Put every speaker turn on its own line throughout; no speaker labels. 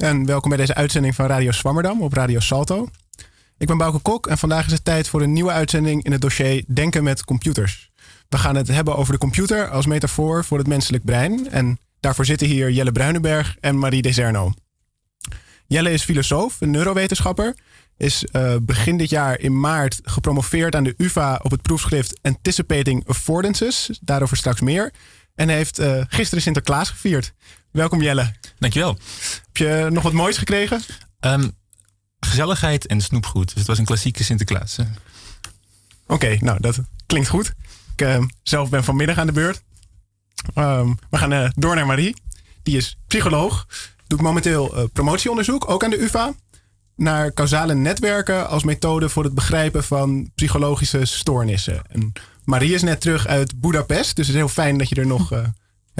En welkom bij deze uitzending van Radio Swammerdam op Radio Salto. Ik ben Bouke Kok en vandaag is het tijd voor een nieuwe uitzending in het dossier Denken met computers. We gaan het hebben over de computer als metafoor voor het menselijk brein. En daarvoor zitten hier Jelle Bruinenberg en Marie Deserno. Jelle is filosoof, een neurowetenschapper. Is uh, begin dit jaar in maart gepromoveerd aan de UvA op het proefschrift Anticipating Affordances. Daarover straks meer. En heeft uh, gisteren Sinterklaas gevierd. Welkom Jelle.
Dankjewel.
Heb je nog wat moois gekregen?
Um, gezelligheid en snoepgoed. Dus het was een klassieke Sinterklaas.
Oké, okay, nou dat klinkt goed. Ik uh, zelf ben vanmiddag aan de beurt. Um, we gaan uh, door naar Marie. Die is psycholoog. Doet momenteel uh, promotieonderzoek, ook aan de UvA. Naar causale netwerken als methode voor het begrijpen van psychologische stoornissen. En Marie is net terug uit Budapest. Dus het is heel fijn dat je er nog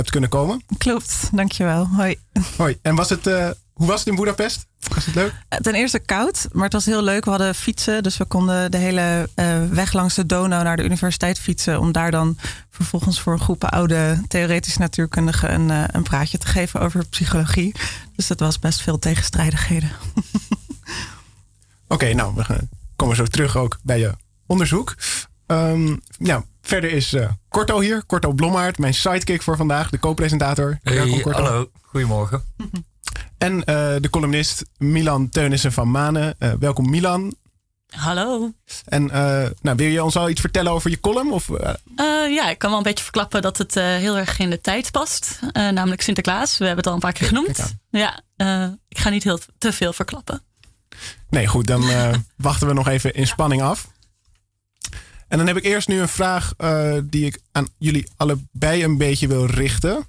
hebt kunnen komen.
Klopt, dankjewel. Hoi.
Hoi. En was het, hoe was het in Budapest? Was het leuk?
Ten eerste koud, maar het was heel leuk. We hadden fietsen, dus we konden de hele uh, weg langs de Donau naar de universiteit fietsen. Om daar dan vervolgens voor een groep oude theoretische natuurkundigen een, uh, een praatje te geven over psychologie. Dus dat was best veel tegenstrijdigheden.
Oké, okay, nou, we komen zo terug ook bij je onderzoek. Um, ja, verder is uh, Korto hier, Korto Blommaert, mijn sidekick voor vandaag, de co-presentator.
Hey, hallo, goedemorgen.
En uh, de columnist Milan Teunissen van Manen. Uh, welkom Milan.
Hallo.
En uh, nou, wil je ons al iets vertellen over je column? Of,
ja, ik kan wel een beetje verklappen dat het heel erg in de tijd past. namelijk Sinterklaas. We hebben het al een paar keer genoemd. Ja, ik ga niet heel te veel verklappen.
Nee, goed. Dan wachten we nog even in spanning af. En dan heb ik eerst nu een vraag die ik aan jullie allebei een beetje wil richten.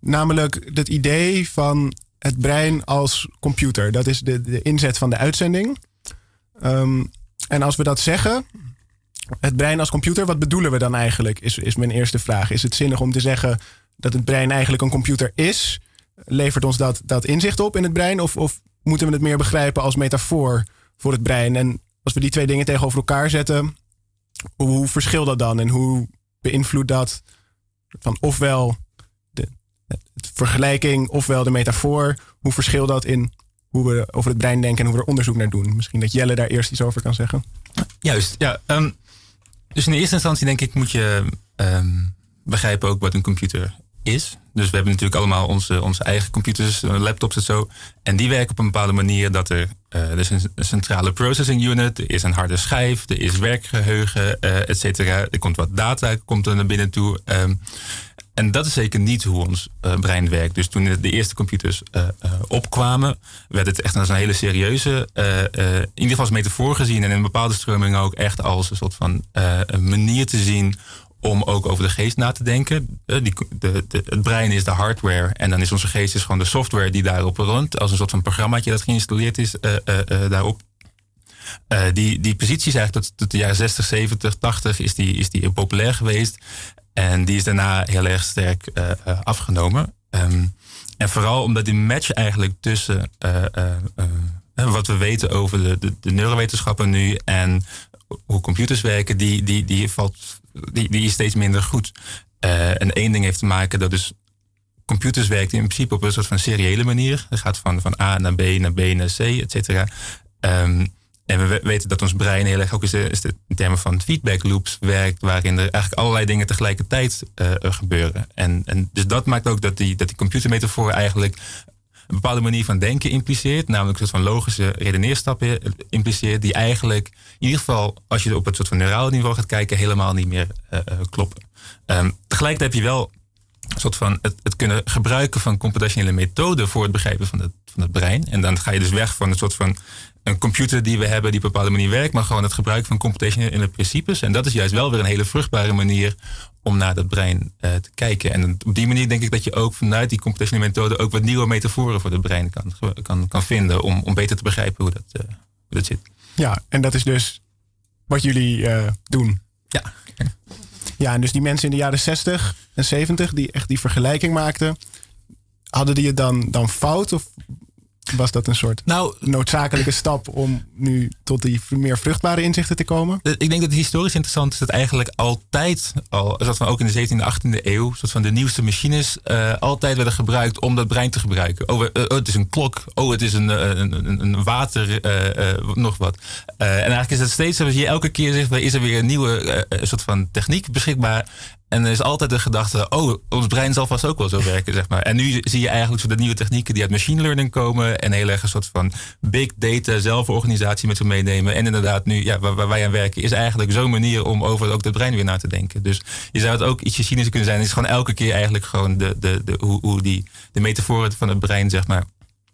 Namelijk het idee van het brein als computer. Dat is de, de inzet van de uitzending. Um, en als we dat zeggen, het brein als computer, wat bedoelen we dan eigenlijk? Is, is mijn eerste vraag. Is het zinnig om te zeggen dat het brein eigenlijk een computer is? Levert ons dat, dat inzicht op in het brein? Of, of moeten we het meer begrijpen als metafoor voor het brein? En als we die twee dingen tegenover elkaar zetten, hoe, hoe verschilt dat dan? En hoe beïnvloedt dat van ofwel het vergelijking ofwel de metafoor. Hoe verschilt dat in hoe we over het brein denken en hoe we er onderzoek naar doen? Misschien dat Jelle daar eerst iets over kan zeggen.
Juist, ja. Um, dus in de eerste instantie denk ik moet je um, begrijpen ook wat een computer is. Dus we hebben natuurlijk allemaal onze, onze eigen computers, eh, laptops en zo. En die werken op een bepaalde manier dat er, er is een, centrale processing unit, er is een harde schijf, er is werkgeheugen, uh, et cetera. Er komt wat data komt er naar binnen toe. Um, en dat is zeker niet hoe ons uh, brein werkt. Dus toen de eerste computers opkwamen, werd het echt als een hele serieuze, in ieder geval als metafoor gezien en in bepaalde stromingen ook echt als een soort van een manier te zien om ook over de geest na te denken. Die, de, het brein is de hardware en dan is onze geest is gewoon de software die daarop rond, als een soort van programmaatje dat geïnstalleerd is daarop. die, die positie is eigenlijk tot, de jaren 60, 70, 80 is die, is die populair geweest. En die is daarna heel erg sterk afgenomen. Um, en vooral omdat die match eigenlijk tussen wat we weten over de, de, de, neurowetenschappen nu en hoe computers werken, die, die, die, valt, die, die is steeds minder goed. en één ding heeft te maken dat dus computers werken in principe op een soort van seriële manier. Het gaat van, van A naar B naar B naar C, et cetera. Um, en we weten dat ons brein heel erg ook is in termen van feedback loops werkt, waarin er eigenlijk allerlei dingen tegelijkertijd uh, gebeuren. En, en dus dat maakt ook dat die, dat die computermetafoor eigenlijk een bepaalde manier van denken impliceert, namelijk een soort van logische redeneerstappen impliceert, die eigenlijk in ieder geval, als je op het soort van neurale niveau gaat kijken, helemaal niet meer uh, kloppen. Um, tegelijkertijd heb je wel een soort van het, het, kunnen gebruiken van computationele methoden voor het begrijpen van het, van het brein. En dan ga je dus weg van een soort van een computer die we hebben die op een bepaalde manier werkt, maar gewoon het gebruik van computationele principes. En dat is juist wel weer een hele vruchtbare manier om naar dat brein uh, te kijken. En op die manier denk ik dat je ook vanuit die computationele methode ook wat nieuwe metaforen voor het brein kan, kan, kan vinden om, om beter te begrijpen hoe dat, uh, hoe dat zit.
Ja, en dat is dus wat jullie uh, doen.
Ja.
Ja, en dus die mensen in de jaren 60 en 70 die echt die vergelijking maakten, hadden die het dan, dan fout? Of was dat een soort nou, noodzakelijke stap om nu tot die meer vruchtbare inzichten te komen?
Ik denk dat het historisch interessant is dat eigenlijk altijd al, zoals van ook in de 17e, 18e eeuw, soort van de nieuwste machines uh, altijd werden gebruikt om dat brein te gebruiken. Oh, uh, oh het is een klok. Oh, het is een, een, een, water, nog wat. en eigenlijk is het steeds, als je elke keer zegt, is er weer een nieuwe soort van techniek beschikbaar. En er is altijd de gedachte, oh, ons brein zal vast ook wel zo werken, zeg maar. En nu zie je eigenlijk zo de nieuwe technieken die uit machine learning komen en heel erg een soort van big data zelforganisatie met zich meenemen. En inderdaad, nu, ja, waar, wij aan werken, is eigenlijk zo'n manier om over ook het brein weer na te denken. Dus je zou het ook ietsje cynisch kunnen zijn. Het is gewoon elke keer eigenlijk gewoon de, de, de, hoe, hoe die, de metaforen van het brein, zeg maar,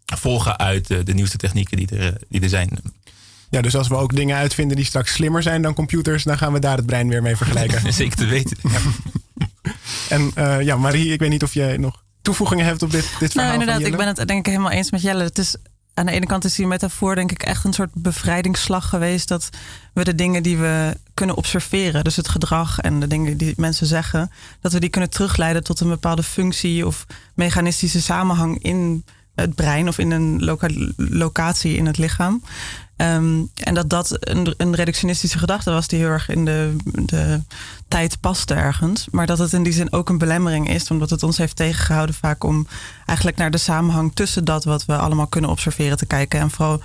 volgen uit de, de nieuwste technieken die er, die er zijn.
Ja, dus als we ook dingen uitvinden die straks slimmer zijn dan computers, dan gaan we daar het brein weer mee vergelijken.
Zeker te weten. Ja.
En uh, ja, Marie, ik weet niet of jij nog toevoegingen hebt op dit, dit verhaal.
Nou, inderdaad,
ik
ben het denk ik helemaal eens met Jelle. Het is aan de ene kant is die metafoor denk ik echt een soort bevrijdingsslag geweest. Dat we de dingen die we kunnen observeren, dus het gedrag en de dingen die mensen zeggen, dat we die kunnen terugleiden tot een bepaalde functie of mechanistische samenhang in het brein of in een locatie in het lichaam. Ehm, en dat dat een, een, reductionistische gedachte was die heel erg in de, de tijd paste ergens. Maar dat het in die zin ook een belemmering is, omdat het ons heeft tegengehouden vaak om eigenlijk naar de samenhang tussen dat wat we allemaal kunnen observeren te kijken. En vooral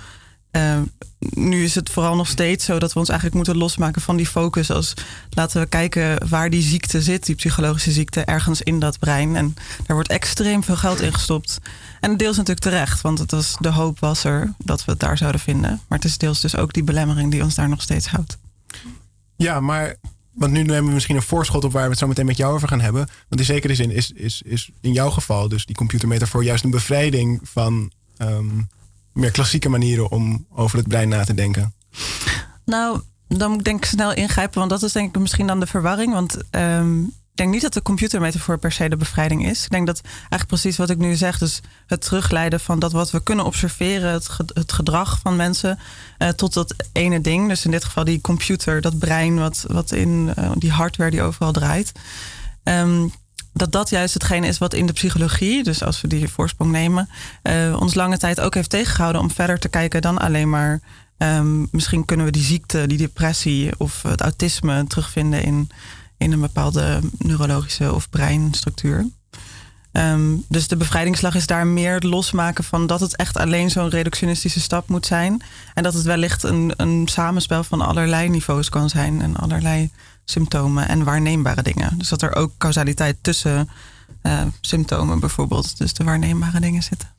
uh, nu is het vooral nog steeds zo dat we ons eigenlijk moeten losmaken van die focus. Als laten we kijken waar die ziekte zit, die psychologische ziekte, ergens in dat brein. En daar wordt extreem veel geld in gestopt. En deels natuurlijk terecht, want het was, de hoop was er dat we het daar zouden vinden. Maar het is deels dus ook die belemmering die ons daar nog steeds houdt.
Ja, maar want nu nemen we misschien een voorschot op waar we het zo meteen met jou over gaan hebben. Want in zekere zin is, is, is in jouw geval dus die computermetafoor juist een bevrijding van um, meer klassieke manieren om over het brein na te denken.
Nou, dan moet ik denk ik snel ingrijpen, want dat is denk ik misschien dan de verwarring. Want um, ik denk niet dat de computermetafoor per se de bevrijding is. Ik denk dat eigenlijk precies wat ik nu zeg, dus het terugleiden van dat wat we kunnen observeren, het, het gedrag van mensen, uh, tot dat ene ding. Dus in dit geval die computer, dat brein, wat, wat in uh, die hardware die overal draait. Um, dat dat juist hetgene is wat in de psychologie, dus als we die voorsprong nemen, uh, ons lange tijd ook heeft tegengehouden om verder te kijken dan alleen maar. Um, misschien kunnen we die ziekte, die depressie of het autisme terugvinden in in een bepaalde neurologische of breinstructuur. Um, dus de bevrijdingsslag is daar meer het losmaken van dat het echt alleen zo'n reductionistische stap moet zijn. En dat het wellicht een, een samenspel van allerlei niveaus kan zijn en allerlei symptomen en waarneembare dingen. Dus dat er ook causaliteit tussen uh, symptomen bijvoorbeeld, dus de waarneembare dingen zitten.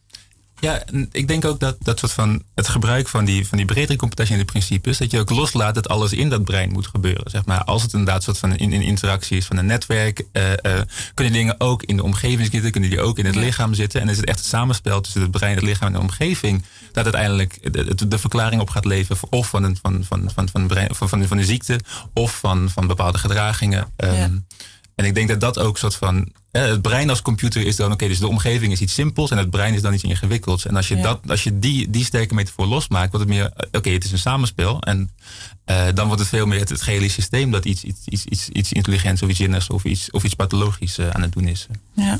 Ja, ik denk ook dat, dat soort van het gebruik van die, van die bredere computationele principes, dat je ook loslaat dat alles in dat brein moet gebeuren. Zeg maar, als het inderdaad soort van in, in interactie is van een netwerk, uh, uh, kunnen dingen ook in de omgeving zitten, kunnen die ook in het lichaam zitten. En is het echt het samenspel tussen het brein, het lichaam en de omgeving, dat uiteindelijk de, de verklaring op gaat leveren, of van, een, van, van, van, van, brein, van, van, van de ziekte, of van, van bepaalde gedragingen. Um, ja. En ik denk dat dat ook soort van. het brein als computer is dan oké, dus de omgeving is iets simpels en het brein is dan iets ingewikkelds. En als je, dat, als je die, die sterke metafoor losmaakt, wordt het meer. Oké, het is een samenspel. En uh, dan wordt het veel meer het, het gehele systeem dat iets, iets, iets, iets, iets intelligents of iets zinnigs of iets, of iets pathologisch uh, aan het doen is.
Ja.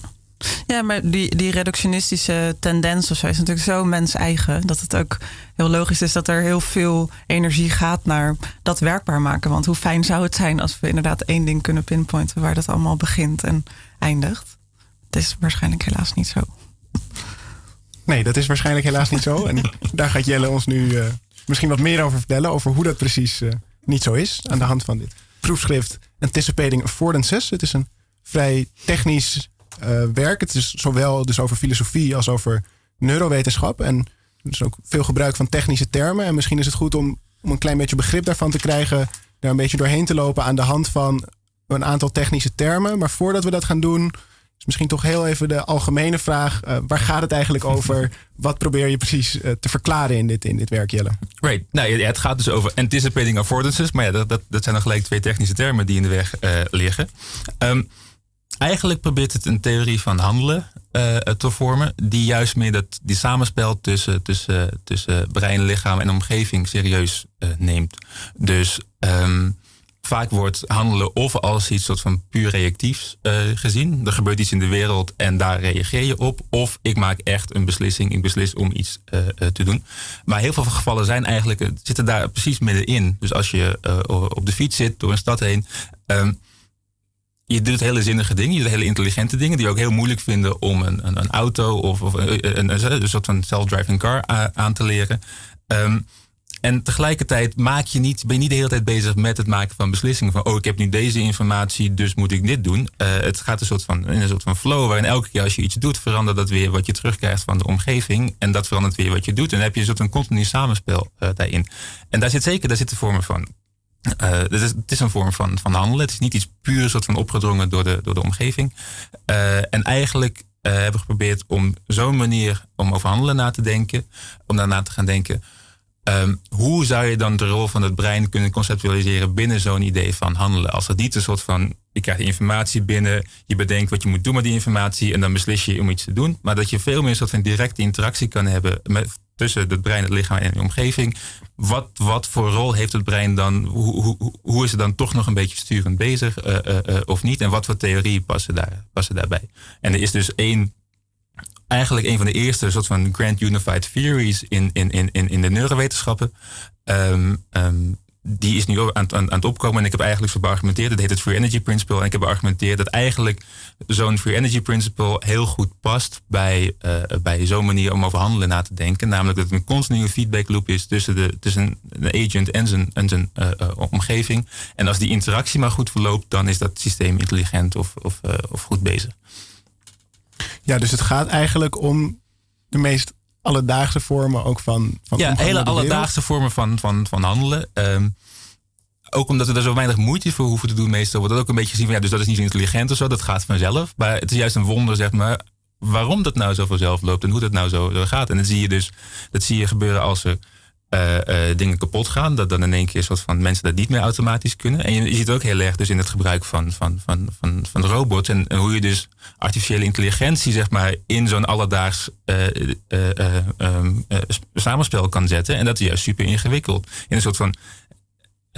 Ja, maar die, die reductionistische tendens of zo is natuurlijk zo mens-eigen. Dat het ook heel logisch is dat er heel veel energie gaat naar dat werkbaar maken. Want hoe fijn zou het zijn als we inderdaad één ding kunnen pinpointen waar dat allemaal begint en eindigt. Het is waarschijnlijk helaas niet zo.
Nee, dat is waarschijnlijk helaas niet zo. En daar gaat Jelle ons nu uh, misschien wat meer over vertellen. Over hoe dat precies uh, niet zo is. Aan de hand van dit proefschrift Anticipating Affordances. Het is een vrij technisch werk. Het is zowel dus over filosofie als over neurowetenschap. En dus ook veel gebruik van technische termen. En misschien is het goed om, om een klein beetje begrip daarvan te krijgen. Daar een beetje doorheen te lopen aan de hand van een aantal technische termen. Maar voordat we dat gaan doen, is misschien toch heel even de algemene vraag. Uh, waar gaat het eigenlijk over? Wat probeer je precies uh, te verklaren in dit, in dit werk, Jelle?
Right. Nou, ja, het gaat dus over anticipating affordances. Maar ja, dat, dat, dat zijn dan gelijk twee technische termen die in de weg uh, liggen. Um, eigenlijk probeert het een theorie van handelen uh, te vormen, die juist meer dat, die samenspel tussen, tussen, tussen brein, lichaam en omgeving serieus uh, neemt. Dus um, vaak wordt handelen of als iets soort van puur reactiefs uh, gezien. Er gebeurt iets in de wereld en daar reageer je op. Of ik maak echt een beslissing, ik beslis om iets te doen. Maar heel veel gevallen zijn eigenlijk, zitten daar precies middenin. Dus als je op de fiets zit door een stad heen. Um, je doet hele zinnige dingen, je doet hele intelligente dingen, die ook heel moeilijk vinden om een, een, een auto of, of een, een, een, soort van self-driving car aan te leren. Um, en tegelijkertijd maak je niet, ben je niet de hele tijd bezig met het maken van beslissingen. Van, oh, ik heb nu deze informatie, dus moet ik dit doen. Het gaat een soort van, in een soort van flow, waarin elke keer als je iets doet, verandert dat weer wat je terugkrijgt van de omgeving. En dat verandert weer wat je doet. En dan heb je een soort van continu samenspel daarin. En daar zit zeker, daar zitten vormen van. Uh, het, is, een vorm van, van handelen. Het is niet iets puur soort van opgedrongen door de, door de omgeving. en eigenlijk hebben we geprobeerd om zo'n manier om over handelen na te denken, om daarna te gaan denken Um, hoe zou je dan de rol van het brein kunnen conceptualiseren binnen zo'n idee van handelen? Als het niet een soort van, je krijgt informatie binnen, je bedenkt wat je moet doen met die informatie en dan beslis je om iets te doen. Maar dat je veel meer een soort van directe interactie kan hebben met, tussen het brein, het lichaam en de omgeving. Wat, wat voor rol heeft het brein dan? Hoe, hoe, hoe is het dan toch nog een beetje sturend bezig uh, uh, uh, of niet? En wat voor theorieën passen, daar, passen daarbij? En er is dus één eigenlijk een van de eerste soort van Grand Unified Theories in, in, in, in de neurowetenschappen. Um, die is nu aan, aan, aan het opkomen. En ik heb eigenlijk zo beargumenteerd, dat heet het Free Energy Principle. En ik heb beargumenteerd dat eigenlijk zo'n Free Energy Principle heel goed past bij, uh, bij zo'n manier om over handelen na te denken. Namelijk dat het een continue feedback loop is tussen, de, tussen de agent en zijn, en zijn uh, omgeving. En als die interactie maar goed verloopt, dan is dat systeem intelligent of, of, of goed bezig.
Ja, dus het gaat eigenlijk om de meest alledaagse vormen ook van. van
ja, hele alledaagse vormen van, van, van handelen. Um, ook omdat we er zo weinig moeite voor hoeven te doen, meestal wordt dat ook een beetje gezien van ja, dus dat is niet zo intelligent of zo, dat gaat vanzelf. Maar het is juist een wonder, zeg maar, waarom dat nou zo vanzelf loopt en hoe dat nou zo, zo gaat. En dat zie je dus, dat zie je gebeuren als er uh, uh, dingen kapot gaan. Dat dan in één keer wat van mensen dat niet meer automatisch kunnen. En je, ziet ook heel erg dus in het gebruik van, van, van, van, van robots. En, hoe je dus artificiële intelligentie, zeg maar, in zo'n alledaags uh, samenspel kan zetten. En dat is juist super ingewikkeld. In een soort van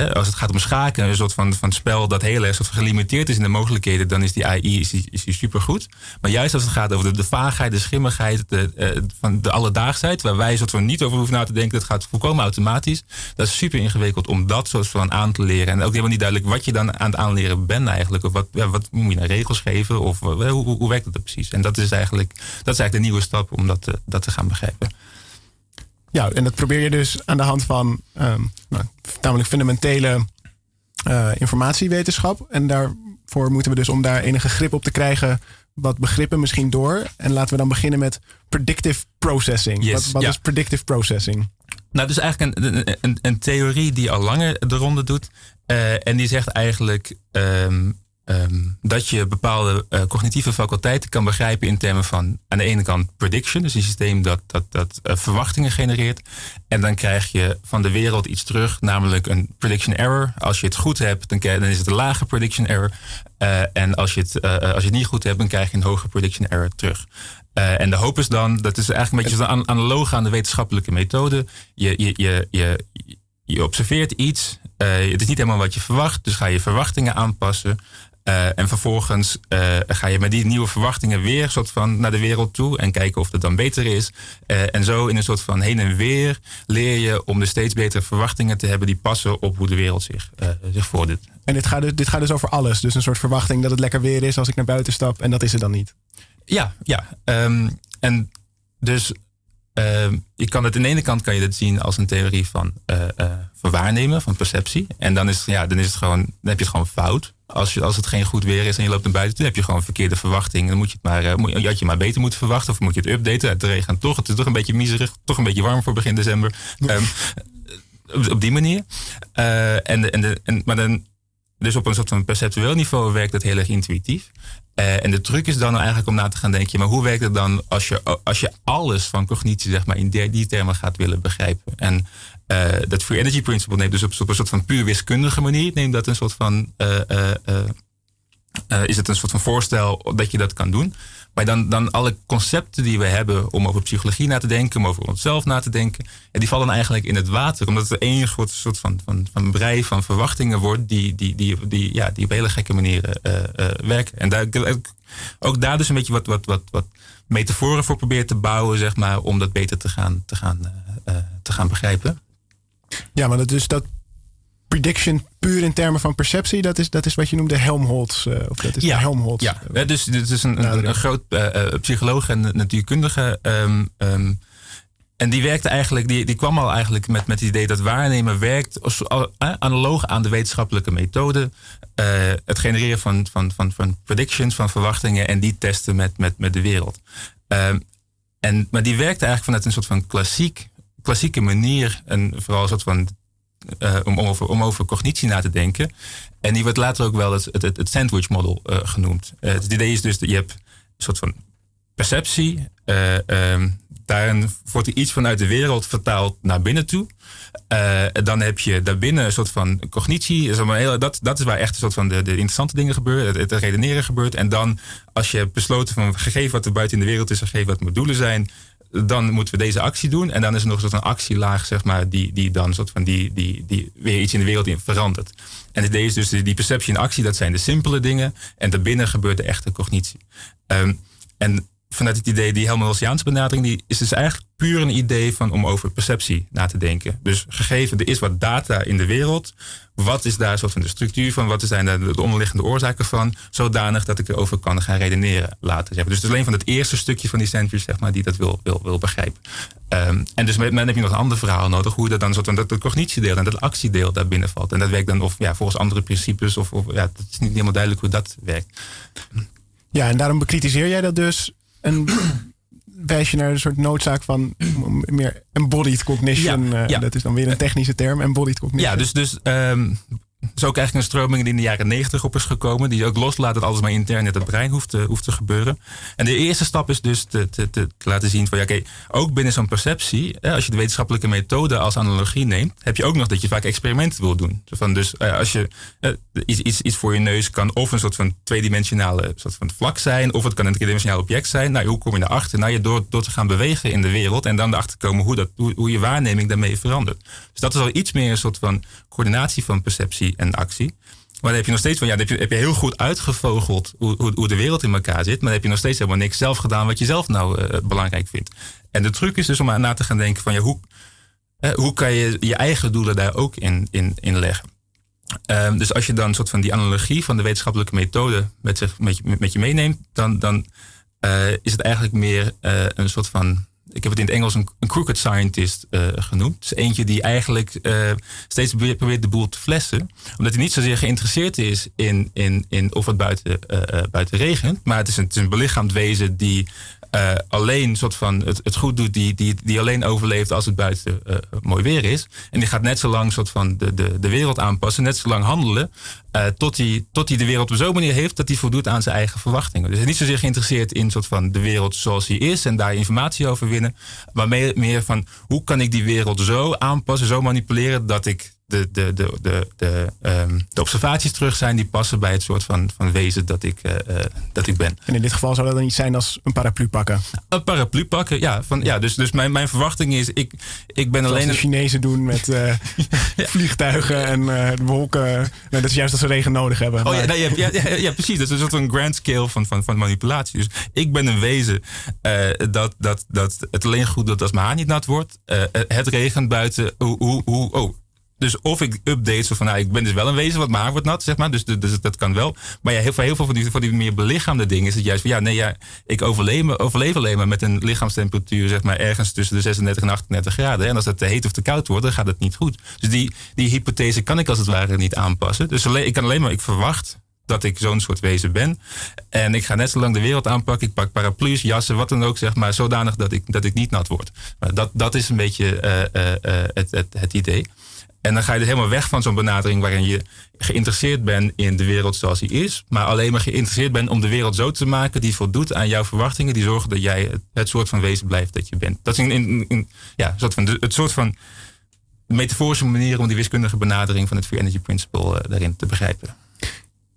als het gaat om schaken, een soort van, van spel dat heel erg soort gelimiteerd is in de mogelijkheden, dan is die AI is is die supergoed. Maar juist als het gaat over de, vaagheid, de schimmigheid, de, uh, van de alledaagsheid, waar wij soort van niet over hoeven na te denken, dat gaat volkomen automatisch. Dat is super ingewikkeld om dat soort van aan te leren. En ook helemaal niet duidelijk wat je dan aan het aanleren bent eigenlijk. Of wat, ja, wat moet je naar nou regels geven? Of hoe, hoe, hoe werkt dat precies? En dat is eigenlijk, dat is eigenlijk de nieuwe stap om dat, dat te gaan begrijpen.
Ja, en dat probeer je dus aan de hand van um, nou, namelijk fundamentele uh, informatiewetenschap. En daarvoor moeten we dus om daar enige grip op te krijgen, wat begrippen misschien door. En laten we dan beginnen met predictive processing.
Yes,
wat wat
ja.
is predictive processing?
Nou, dus eigenlijk een, een, een, theorie die al langer de ronde doet. Uh, en die zegt eigenlijk um, Um, dat je bepaalde uh, cognitieve faculteiten kan begrijpen in termen van aan de ene kant prediction, dus een systeem dat, dat, dat uh, verwachtingen genereert. En dan krijg je van de wereld iets terug, namelijk een prediction error. Als je het goed hebt, dan, dan is het een lage prediction error. Uh, en als je, het, als je het niet goed hebt, dan krijg je een hoge prediction error terug. en de hoop is dan, dat is eigenlijk een beetje een analoog aan de wetenschappelijke methode. Je, je, je, je, je observeert iets, het is niet helemaal wat je verwacht, dus ga je verwachtingen aanpassen. Uh, en vervolgens uh, ga je met die nieuwe verwachtingen weer soort van naar de wereld toe en kijken of het dan beter is. Uh, en zo in een soort van heen en weer leer je om de steeds betere verwachtingen te hebben die passen op hoe de wereld zich, zich voordoet.
En dit gaat, dus, dit gaat dus over alles. Dus een soort verwachting dat het lekker weer is als ik naar buiten stap en dat is het dan niet.
Ja, ja. Um, en dus uh, je kan het aan de ene kant kan je dat zien als een theorie van, uh, uh, van waarnemen, van perceptie. En dan is, ja, dan is het gewoon, dan heb je het gewoon fout. Als, je, als het geen goed weer is en je loopt naar buiten toe, heb je gewoon verkeerde verwachting. Dan moet je het maar, uh, moet, je had je maar beter moeten verwachten of moet je het updaten. Het regent toch, het is toch een beetje miserig, toch een beetje warm voor begin december. Um, op, op, die manier. Uh, en, en, de, en, maar dan, dus op een soort van perceptueel niveau werkt het heel erg intuïtief. Uh, en de truc is dan eigenlijk om na te gaan denken, maar hoe werkt het dan als je, als je alles van cognitie zeg maar, in die, die termen gaat willen begrijpen? En uh, dat Free Energy Principle neemt dus op, een soort van puur wiskundige manier, neemt dat een soort van, uh, is het een soort van voorstel dat je dat kan doen. Maar dan, dan alle concepten die we hebben om over psychologie na te denken, om over onszelf na te denken, die vallen eigenlijk in het water. Omdat het één soort, soort van, van, van brei van verwachtingen wordt die, die, die, die, ja, die op hele gekke manieren werken. En daar, ook daar dus een beetje wat, wat, wat, wat metaforen voor probeert te bouwen, zeg maar, om dat beter te gaan, te gaan, te gaan begrijpen.
Ja, maar dat, dus dat prediction puur in termen van perceptie, dat is, dat is wat je noemde Helmholtz. Uh, of dat is
ja,
Helmholtz.
Ja, ja dus dit is een, een, een groot uh, psycholoog en natuurkundige. Um, um, en die werkte eigenlijk, die, die kwam al eigenlijk met, met het idee dat waarnemen werkt als, analoog aan de wetenschappelijke methode. Het genereren van, van, van, van predictions, van verwachtingen en die testen met, met, met de wereld. Um, en, maar die werkte eigenlijk vanuit een soort van klassiek klassieke manier en vooral een soort van uh, om, over, cognitie na te denken. En die wordt later ook wel het, het, het sandwich model uh, genoemd. Uh, het idee is dus dat je hebt een soort van perceptie. Um, daarin wordt er iets vanuit de wereld vertaald naar binnen toe. dan heb je daarbinnen een soort van cognitie. Dat, dat is waar echt een soort van de, de interessante dingen gebeuren. Het, redeneren gebeurt. En dan als je besloten van gegeven wat er buiten in de wereld is. Gegeven wat mijn doelen zijn dan moeten we deze actie doen. En dan is er nog een soort van actielaag, zeg maar, die, die dan soort van die, die, die weer iets in de wereld in verandert. En het idee is dus die perceptie en actie, dat zijn de simpele dingen. En daarbinnen gebeurt de echte cognitie. Um, en vanuit het idee, die Helmholtziaanse benadering, die is dus eigenlijk puur een idee van om over perceptie na te denken. Dus gegeven, er is wat data in de wereld. Wat is daar soort van de structuur van? Wat zijn daar de onderliggende oorzaken van? Zodanig dat ik erover kan gaan redeneren laten. Zeggen. Dus het is alleen van het eerste stukje van die sandwich, zeg maar, die dat wil, wil, wil begrijpen. Um, en dus dan heb je nog een ander verhaal nodig, hoe dat dan soort van dat, dat cognitiedeel en dat actiedeel daar binnen valt. En dat werkt dan of ja, volgens andere principes, of, of ja, het is niet helemaal duidelijk hoe dat werkt.
Ja, en daarom bekritiseer jij dat dus en wijs je naar een soort noodzaak van meer embodied cognition. Ja, uh, Dat is dan weer een technische term, embodied cognition.
Ja, dus, dus um, is ook eigenlijk een stroming die in de jaren negentig op is gekomen. Die ook loslaat dat alles maar intern in het brein hoeft te, hoeft te gebeuren. En de eerste stap is dus te, te, te laten zien van ja, oké, ook binnen zo'n perceptie, als je de wetenschappelijke methode als analogie neemt, heb je ook nog dat je vaak experimenten wil doen. Van dus eh, als je uh, iets, iets, iets voor je neus kan of een soort van tweedimensionale soort van vlak zijn, of het kan een driedimensionaal object zijn. Nou, hoe kom je erachter? Nou, je door, door te gaan bewegen in de wereld en dan erachter komen hoe, dat, hoe, hoe je waarneming daarmee verandert. Dus dat is al iets meer een soort van coördinatie van perceptie en actie. Maar dan heb je nog steeds van, ja, dan heb je, heb je heel goed uitgevogeld hoe, hoe, de wereld in elkaar zit. Maar dan heb je nog steeds helemaal niks zelf gedaan wat je zelf nou uh, belangrijk vindt. En de truc is dus om na te gaan denken van, ja, hoe, hoe kan je je eigen doelen daar ook in, in, in leggen? Um, dus als je dan een soort van die analogie van de wetenschappelijke methode met, zich, met, je, met je meeneemt, dan, dan uh, is het eigenlijk meer een soort van ik heb het in het Engels een, crooked scientist uh, genoemd. Dus eentje die eigenlijk uh, steeds probeert de boel te flessen. Omdat hij niet zozeer geïnteresseerd is in, in, in of het buiten, uh, buiten regent. Maar het is, een, het is een belichaamd wezen die uh, alleen soort van het, het goed doet, die, die, die alleen overleeft als het buiten uh, mooi weer is. En die gaat net zo lang soort van de, de, de wereld aanpassen, net zo lang handelen, uh, tot hij tot hij de wereld op zo'n manier heeft dat hij voldoet aan zijn eigen verwachtingen. Dus hij is niet zozeer geïnteresseerd in soort van de wereld zoals die is en daar informatie over winnen, maar meer, meer van hoe kan ik die wereld zo aanpassen, zo manipuleren dat ik de, de, de, de, de, um, de observaties terug zijn die passen bij het soort van, van wezen dat ik, uh, dat ik ben.
En in dit geval zou dat dan iets zijn als een paraplu pakken?
Een paraplu pakken, ja. Van, ja dus dus mijn, mijn verwachting is, ik, ik ben
Zoals
alleen...
de Chinezen doen met uh, ja. vliegtuigen en uh, wolken. Nee, dat is juist als ze regen nodig hebben.
Oh ja, nee, ja, ja, ja, precies. Dat is een soort van grand scale van, van, van manipulatie. Dus ik ben een wezen dat, dat, dat het alleen goed doet als mijn haar niet nat wordt. het regent buiten. Hoe, hoe, hoe, oh, dus of ik update zo van, nou, ik ben dus wel een wezen, wat mijn haar wordt nat, zeg maar. Dus, dus dat kan wel. Maar ja, heel, veel, heel veel van die, van die meer belichaamde dingen is het juist van, ja, nee, ja, ik overleef, overleef alleen maar met een lichaamstemperatuur, zeg maar, ergens tussen de 36 en 38 graden. En als het te heet of te koud wordt, dan gaat het niet goed. Dus die, die hypothese kan ik als het ware niet aanpassen. Dus alleen, ik kan alleen maar, ik verwacht dat ik zo'n soort wezen ben. En ik ga net zo lang de wereld aanpakken. Ik pak paraplu's, jassen, wat dan ook, zeg maar, zodanig dat ik, dat ik niet nat word. Maar dat, dat is een beetje uh, uh, uh, het, het, het idee. En dan ga je dus helemaal weg van zo'n benadering waarin je geïnteresseerd bent in de wereld zoals die is, maar alleen maar geïnteresseerd bent om de wereld zo te maken die voldoet aan jouw verwachtingen, die zorgen dat jij het, het soort van wezen blijft dat je bent. Dat is een, een, een ja, soort van, het soort van metaforische manier om die wiskundige benadering van het Free Energy Principle uh, daarin te begrijpen.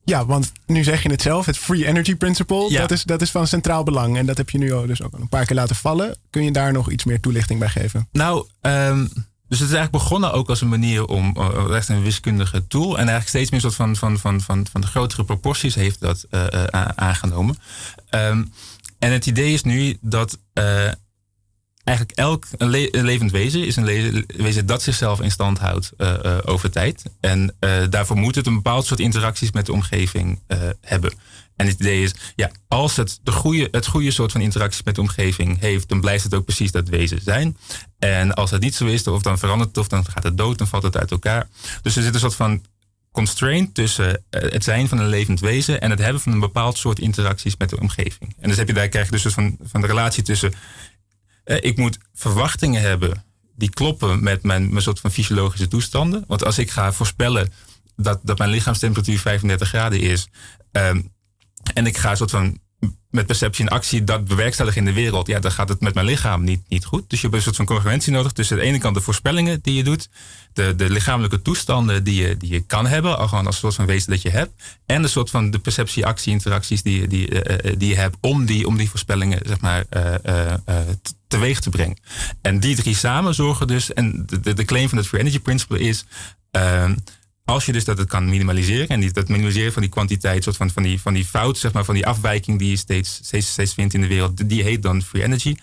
Ja, want nu zeg je het zelf, het Free Energy Principle,
Ja.
dat, is, dat is van centraal belang. En dat heb je nu al dus ook al een paar keer laten vallen. Kun je daar nog iets meer toelichting bij geven?
Nou, ehm, dus het is eigenlijk begonnen ook als een manier om uh, echt een wiskundige tool. En eigenlijk steeds meer soort van, van, van, van, van de grotere proporties heeft dat uh, aangenomen. Um, en het idee is nu dat eigenlijk elk een, le een, levend wezen is een wezen dat zichzelf in stand houdt over tijd. En daarvoor moet het een bepaald soort interacties met de omgeving hebben. En het idee is, ja, als het de goede, het goede soort van interacties met de omgeving heeft, dan blijft het ook precies dat wezen zijn. En als het niet zo is, of dan verandert het, of dan gaat het dood, dan valt het uit elkaar. Dus er zit een soort van constraint tussen het zijn van een levend wezen en het hebben van een bepaald soort interacties met de omgeving. En dus heb je daar krijg je dus van, van de relatie tussen eh, ik moet verwachtingen hebben die kloppen met mijn, mijn soort van fysiologische toestanden. Want als ik ga voorspellen dat, dat mijn lichaamstemperatuur 35 graden is. Um, en ik ga soort van met perceptie en actie dat bewerkstelligen in de wereld. Ja, dan gaat het met mijn lichaam niet, niet goed. Dus je hebt een soort van congruentie nodig tussen aan de ene kant de voorspellingen die je doet. De, de lichamelijke toestanden die je, die je kan hebben. Al gewoon als soort van wezen dat je hebt. En de soort van de perceptie, actie, interacties die, die, uh, die je hebt om die, om die voorspellingen zeg maar, uh, teweeg te brengen. En die drie samen zorgen dus. En de, de claim van het Free Energy Principle is. Ehm, als je dus dat het kan minimaliseren en die, dat minimaliseren van die kwantiteit, soort van, van, die, van die fout, zeg maar, van die afwijking die je steeds, steeds, steeds vindt in de wereld, die heet dan free energy.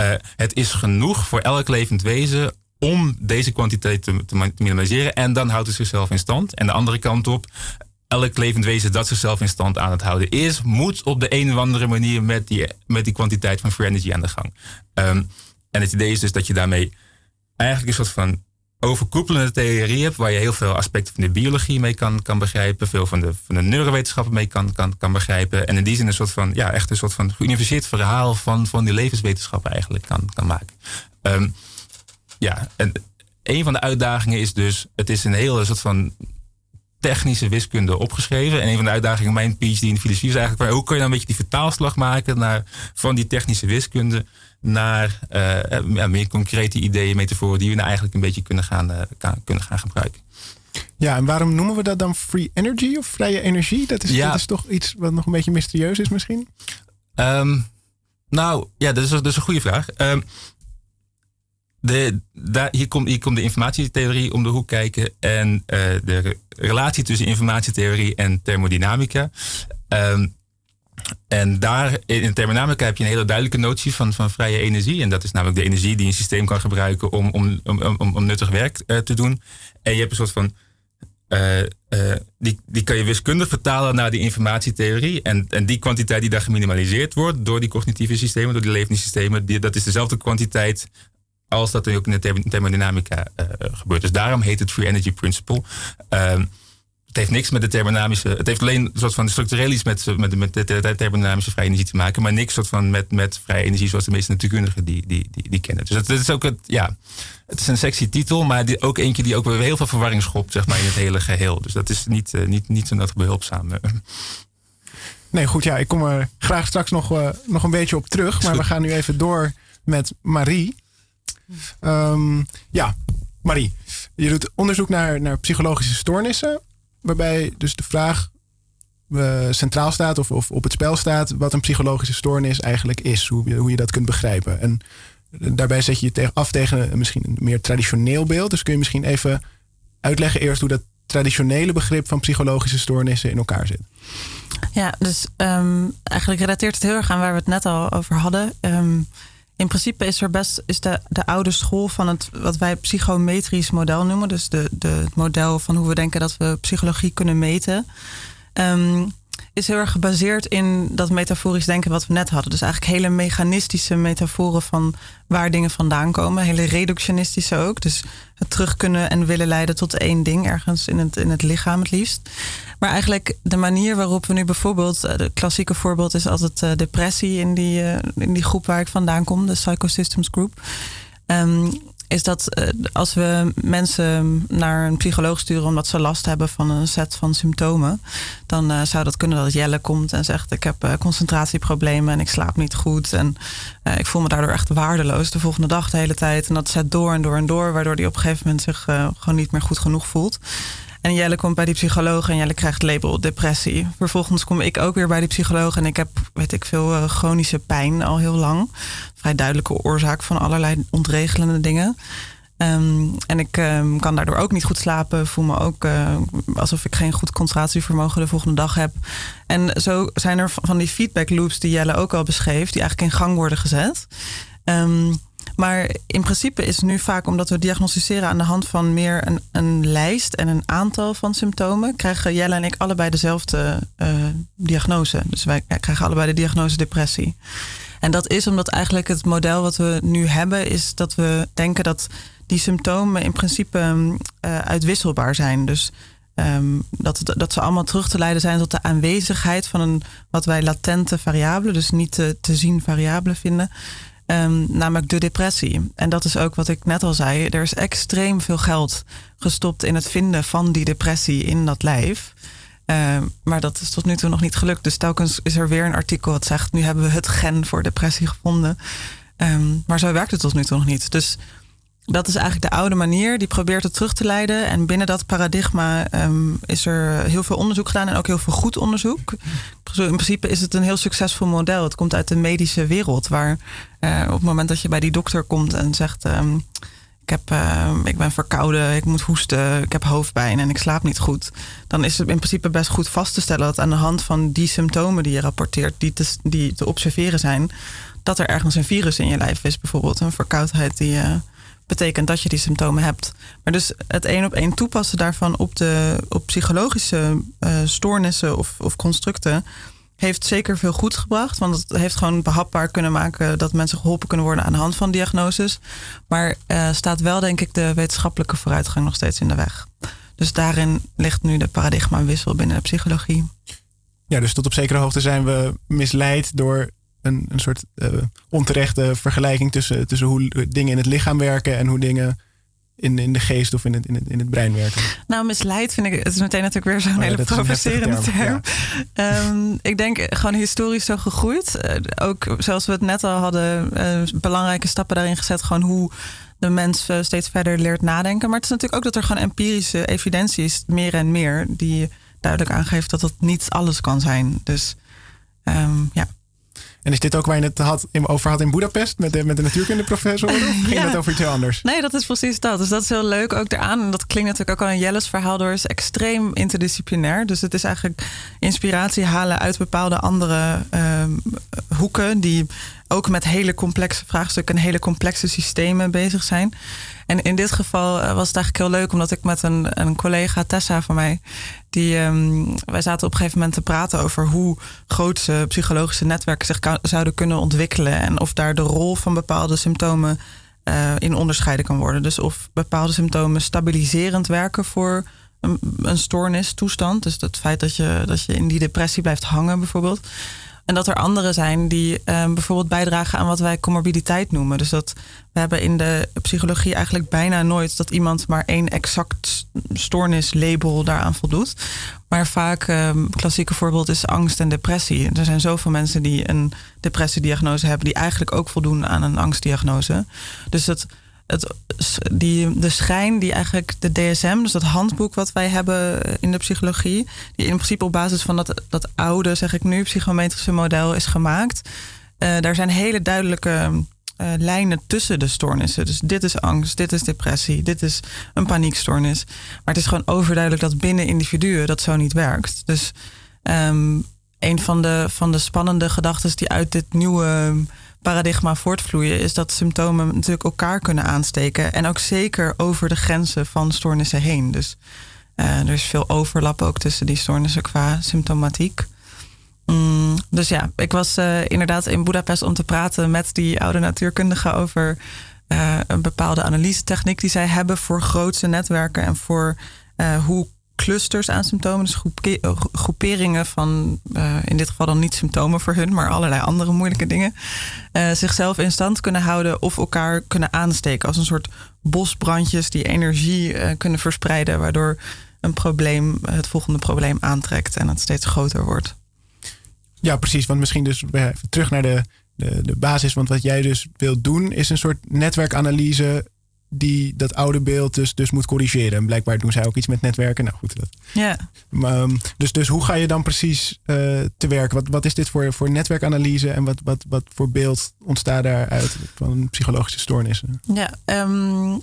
Uh, het is genoeg voor elk levend wezen om deze kwantiteit te, te, minimaliseren en dan houdt het zichzelf in stand. En de andere kant op, elk levend wezen dat zichzelf in stand aan het houden is, moet op de een of andere manier met die, met die kwantiteit van free energy aan de gang. Um, en het idee is dus dat je daarmee eigenlijk een soort van overkoepelende theorie hebt, waar je heel veel aspecten van de biologie mee kan, kan begrijpen, veel van de, van de neurowetenschappen mee kan, kan, kan begrijpen. En in die zin een soort van, ja, echt een soort van geuniverseerd verhaal van, van die levenswetenschappen eigenlijk kan, kan maken. Um, ja, en een van de uitdagingen is dus, het is een hele soort van technische wiskunde opgeschreven. En een van de uitdagingen in mijn PhD in filosofie is eigenlijk, hoe kun je nou een beetje die vertaalslag maken naar, van die technische wiskunde naar uh, ja, meer concrete ideeën, metaforen die we nou eigenlijk een beetje kunnen gaan, uh, kan, kunnen gaan gebruiken.
Ja, en waarom noemen we dat dan free energy of vrije energie? Dat is,
ja.
dat is toch iets wat nog een beetje mysterieus is misschien?
Um, nou, ja, dat is, dat is een goede vraag. Um, de, daar, hier, komt, hier komt de informatietheorie om de hoek kijken en uh, de relatie tussen informatietheorie en thermodynamica. Um, en daar in thermodynamica heb je een hele duidelijke notie van, van vrije energie. En dat is namelijk de energie die een systeem kan gebruiken om, om, om, om, nuttig werk uh, te doen. En je hebt een soort van. Uh, uh, die, die kan je wiskundig vertalen naar die informatietheorie. En, en die kwantiteit die daar geminimaliseerd wordt door die cognitieve systemen, door die levende systemen, die, dat is dezelfde kwantiteit als dat er ook in de thermodynamica gebeurt. Dus daarom heet het Free Energy Principle. Het heeft niks met de thermodynamische. Het heeft alleen een soort van structureel iets met, met, met de, thermodynamische vrije energie te maken. Maar niks soort van met, met vrije energie zoals de meeste natuurkundigen die, die, die, die kennen. Dus het is ook het, ja, het is een sexy titel, maar die, ook eentje die ook weer heel veel verwarring schopt zeg maar, in het hele geheel. Dus dat is niet, uh, niet, niet zo nodig behulpzaam.
Nee, goed, ja, ik kom er graag straks nog, uh, nog een beetje op terug. Maar we gaan nu even door met Marie. Um, ja, Marie, je doet onderzoek naar, naar psychologische stoornissen waarbij dus de vraag uh, centraal staat of, of op het spel staat wat een psychologische stoornis eigenlijk is, hoe je, hoe je dat kunt begrijpen. En daarbij zet je je af tegen misschien een meer traditioneel beeld. Dus kun je misschien even uitleggen eerst hoe dat traditionele begrip van psychologische stoornissen in elkaar zit.
Ja, dus um, eigenlijk relateert het heel erg aan waar we het net al over hadden. Um, in principe is er best is de, de oude school van het wat wij psychometrisch model noemen. Dus de, de, het model van hoe we denken dat we psychologie kunnen meten. Um, is heel erg gebaseerd in dat metaforisch denken wat we net hadden. Dus eigenlijk hele mechanistische metaforen van waar dingen vandaan komen. Hele reductionistische ook. Dus het terug kunnen en willen leiden tot één ding, ergens in het, in het lichaam het liefst. Maar eigenlijk de manier waarop we nu bijvoorbeeld, het klassieke voorbeeld is altijd depressie in die, in die groep waar ik vandaan kom, de Psychosystems Group. Um, is dat uh, als we mensen naar een psycholoog sturen omdat ze last hebben van een set van symptomen, dan uh, zou dat kunnen dat Jelle komt en zegt: Ik heb uh, concentratieproblemen en ik slaap niet goed en ik voel me daardoor echt waardeloos de volgende dag de hele tijd. En dat zet door en door en door, waardoor hij op een gegeven moment zich gewoon niet meer goed genoeg voelt. En Jelle komt bij die psycholoog en Jelle krijgt label depressie. Vervolgens kom ik ook weer bij die psycholoog en ik heb, weet ik veel, uh, chronische pijn al heel lang. Vrij duidelijke oorzaak van allerlei ontregelende dingen. Ehm, en ik um, kan daardoor ook niet goed slapen. Voel me ook uh, alsof ik geen goed concentratievermogen de volgende dag heb. En zo zijn er van die feedback loops die Jelle ook al beschreef, die eigenlijk in gang worden gezet. Um, maar in principe is nu vaak omdat we diagnosticeren aan de hand van meer een, een lijst en een aantal van symptomen, krijgen Jelle en ik allebei dezelfde uh, diagnose. Dus wij krijgen allebei de diagnose depressie. En dat is omdat eigenlijk het model wat we nu hebben, is dat we denken dat die symptomen in principe uh, uitwisselbaar zijn. Dus um, dat, dat ze allemaal terug te leiden zijn tot de aanwezigheid van een wat wij latente variabele, dus niet te, te zien variabele vinden. Um, namelijk de depressie. En dat is ook wat ik net al zei. Er is extreem veel geld gestopt in het vinden van die depressie in dat lijf. Uh, maar dat is tot nu toe nog niet gelukt. Dus telkens is er weer een artikel dat zegt: nu hebben we het gen voor depressie gevonden. Um, maar zo werkt het tot nu toe nog niet. Dus dat is eigenlijk de oude manier. Die probeert het terug te leiden. En binnen dat paradigma um, is er heel veel onderzoek gedaan en ook heel veel goed onderzoek. In principe is het een heel succesvol model. Het komt uit de medische wereld, waar uh, op het moment dat je bij die dokter komt en zegt. Um, ik, heb, uh, ik ben verkouden, ik moet hoesten, ik heb hoofdpijn en ik slaap niet goed. Dan is het in principe best goed vast te stellen dat aan de hand van die symptomen die je rapporteert, die te, die observeren zijn, dat er ergens een virus in je lijf is, bijvoorbeeld een verkoudheid die. Uh, betekent dat je die symptomen hebt. Maar dus het één op één toepassen daarvan op, de, op psychologische uh, stoornissen of, of constructen heeft zeker veel goed gebracht. Want het heeft gewoon behapbaar kunnen maken dat mensen geholpen kunnen worden aan de hand van diagnoses. Maar uh, staat wel, denk ik, de wetenschappelijke vooruitgang nog steeds in de weg. Dus daarin ligt nu de paradigma-wissel binnen de psychologie.
Ja, dus tot op zekere hoogte zijn we misleid door een, een soort uh, onterechte vergelijking tussen, tussen hoe dingen in het lichaam werken en hoe dingen in, in de geest of in het, in, het, in het brein werken.
Nou, misleid vind ik, het is meteen natuurlijk weer zo'n oh, ja, hele provocerende term. term. Ja. Um, ik denk gewoon historisch zo gegroeid. Uh, ook zoals we het net al hadden, uh, belangrijke stappen daarin gezet. Gewoon hoe de mens steeds verder leert nadenken. Maar het is natuurlijk ook dat er gewoon empirische evidentie is, meer en meer, die duidelijk aangeeft dat het niet alles kan zijn. Dus um, ja.
En is dit ook waar je het had, over had in Budapest met de, met de natuurkundeprofessor? Of ging ja. het over iets heel anders?
Nee, dat is precies dat. Dus dat is heel leuk ook eraan. En dat klinkt natuurlijk ook al een Jelles verhaal door. is extreem interdisciplinair. Dus het is eigenlijk inspiratie halen uit bepaalde andere uh, hoeken. Die ook met hele complexe vraagstukken en hele complexe systemen bezig zijn. En in dit geval eh, was het eigenlijk heel leuk, omdat ik met een, een collega, Tessa van mij, die, um, wij zaten op een gegeven moment te praten over hoe grootse psychologische netwerken zich zouden kunnen ontwikkelen en of daar de rol van bepaalde symptomen uh, in onderscheiden kan worden. Dus of bepaalde symptomen stabiliserend werken voor een, een stoornistoestand. Dus het feit dat je, dat je in die depressie blijft hangen, bijvoorbeeld. En dat er anderen zijn die um, bijvoorbeeld bijdragen aan wat wij comorbiditeit noemen. Dus dat we hebben in de psychologie eigenlijk bijna nooit dat iemand maar één exact stoornislabel daaraan voldoet. Maar vaak, um, klassieke voorbeeld is angst en depressie. Er zijn zoveel mensen die een depressiediagnose hebben, die eigenlijk ook voldoen aan een angstdiagnose. Dus dat die, de schijn die eigenlijk de DSM, dus dat handboek wat wij hebben in de psychologie, die in principe op basis van dat, dat oude, zeg ik nu, psychometrische model is gemaakt. Uh, daar zijn hele duidelijke uh, lijnen tussen de stoornissen. Dus dit is angst, dit is depressie, dit is een paniekstoornis. Maar het is gewoon overduidelijk dat binnen individuen dat zo niet werkt. Dus um, een van de, van de spannende gedachten die uit dit nieuwe paradigma voortvloeien, is dat symptomen natuurlijk elkaar kunnen aansteken. En ook zeker over de grenzen van stoornissen heen. Dus uh, er is veel overlap ook tussen die stoornissen qua symptomatiek. Mm, dus ja, ik was uh, inderdaad in Budapest om te praten met die oude natuurkundige over uh, een bepaalde analyse-techniek die zij hebben voor grootse netwerken en voor hoe clusters aan symptomen, dus eh, groeperingen van, uh, in dit geval dan niet symptomen voor hun, maar allerlei andere moeilijke dingen, uh, zichzelf in stand kunnen houden of elkaar kunnen aansteken als een soort bosbrandjes die energie kunnen verspreiden, waardoor een probleem het volgende probleem aantrekt en het steeds groter wordt.
Ja, precies. Want misschien dus terug naar de, de, de basis. Want wat jij dus wilt doen, is een soort netwerkanalyse die dat oude beeld dus, dus moet corrigeren. En blijkbaar doen zij ook iets met netwerken. Nou goed, dat.
Ja.
Um, dus, dus hoe ga je dan precies uh, te werk? Wat, wat is dit voor, voor netwerkanalyse en wat, wat, wat voor beeld ontstaat daaruit van psychologische stoornissen?
Ja, um,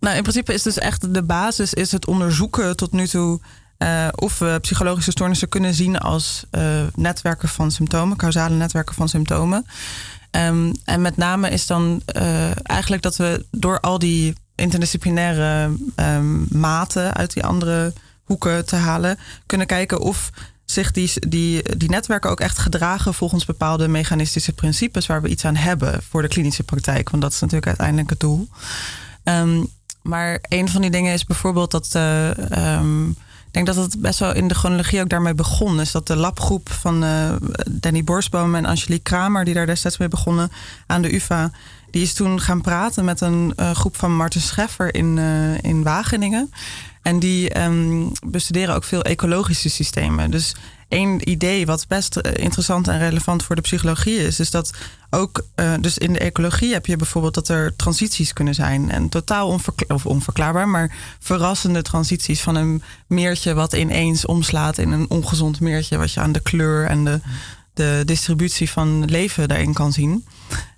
nou in principe is dus echt de basis is het onderzoeken tot nu toe uh, of we psychologische stoornissen kunnen zien als uh, netwerken van symptomen, causale netwerken van symptomen. Um, en met name is dan uh, eigenlijk dat we door al die interdisciplinaire um, maten uit die andere hoeken te halen, kunnen kijken of zich die, die, die netwerken ook echt gedragen volgens bepaalde mechanistische principes waar we iets aan hebben voor de klinische praktijk. Want dat is natuurlijk uiteindelijk het doel. Um, maar een van die dingen is bijvoorbeeld dat. Ik denk dat het best wel in de chronologie ook daarmee begon. Is dat de labgroep van uh, Danny Borsboom en Angelique Kramer, die daar destijds mee begonnen aan de UVA, die is toen gaan praten met een uh, groep van Marten Scheffer in, uh, in Wageningen. En die um, bestuderen ook veel ecologische systemen. Dus één idee wat best interessant en relevant voor de psychologie is, is dat ook, uh, dus in de ecologie heb je bijvoorbeeld dat er transities kunnen zijn. En totaal onverkla of onverklaarbaar, maar verrassende transities van een meertje wat ineens omslaat in een ongezond meertje, wat je aan de kleur en de, de distributie van leven daarin kan zien.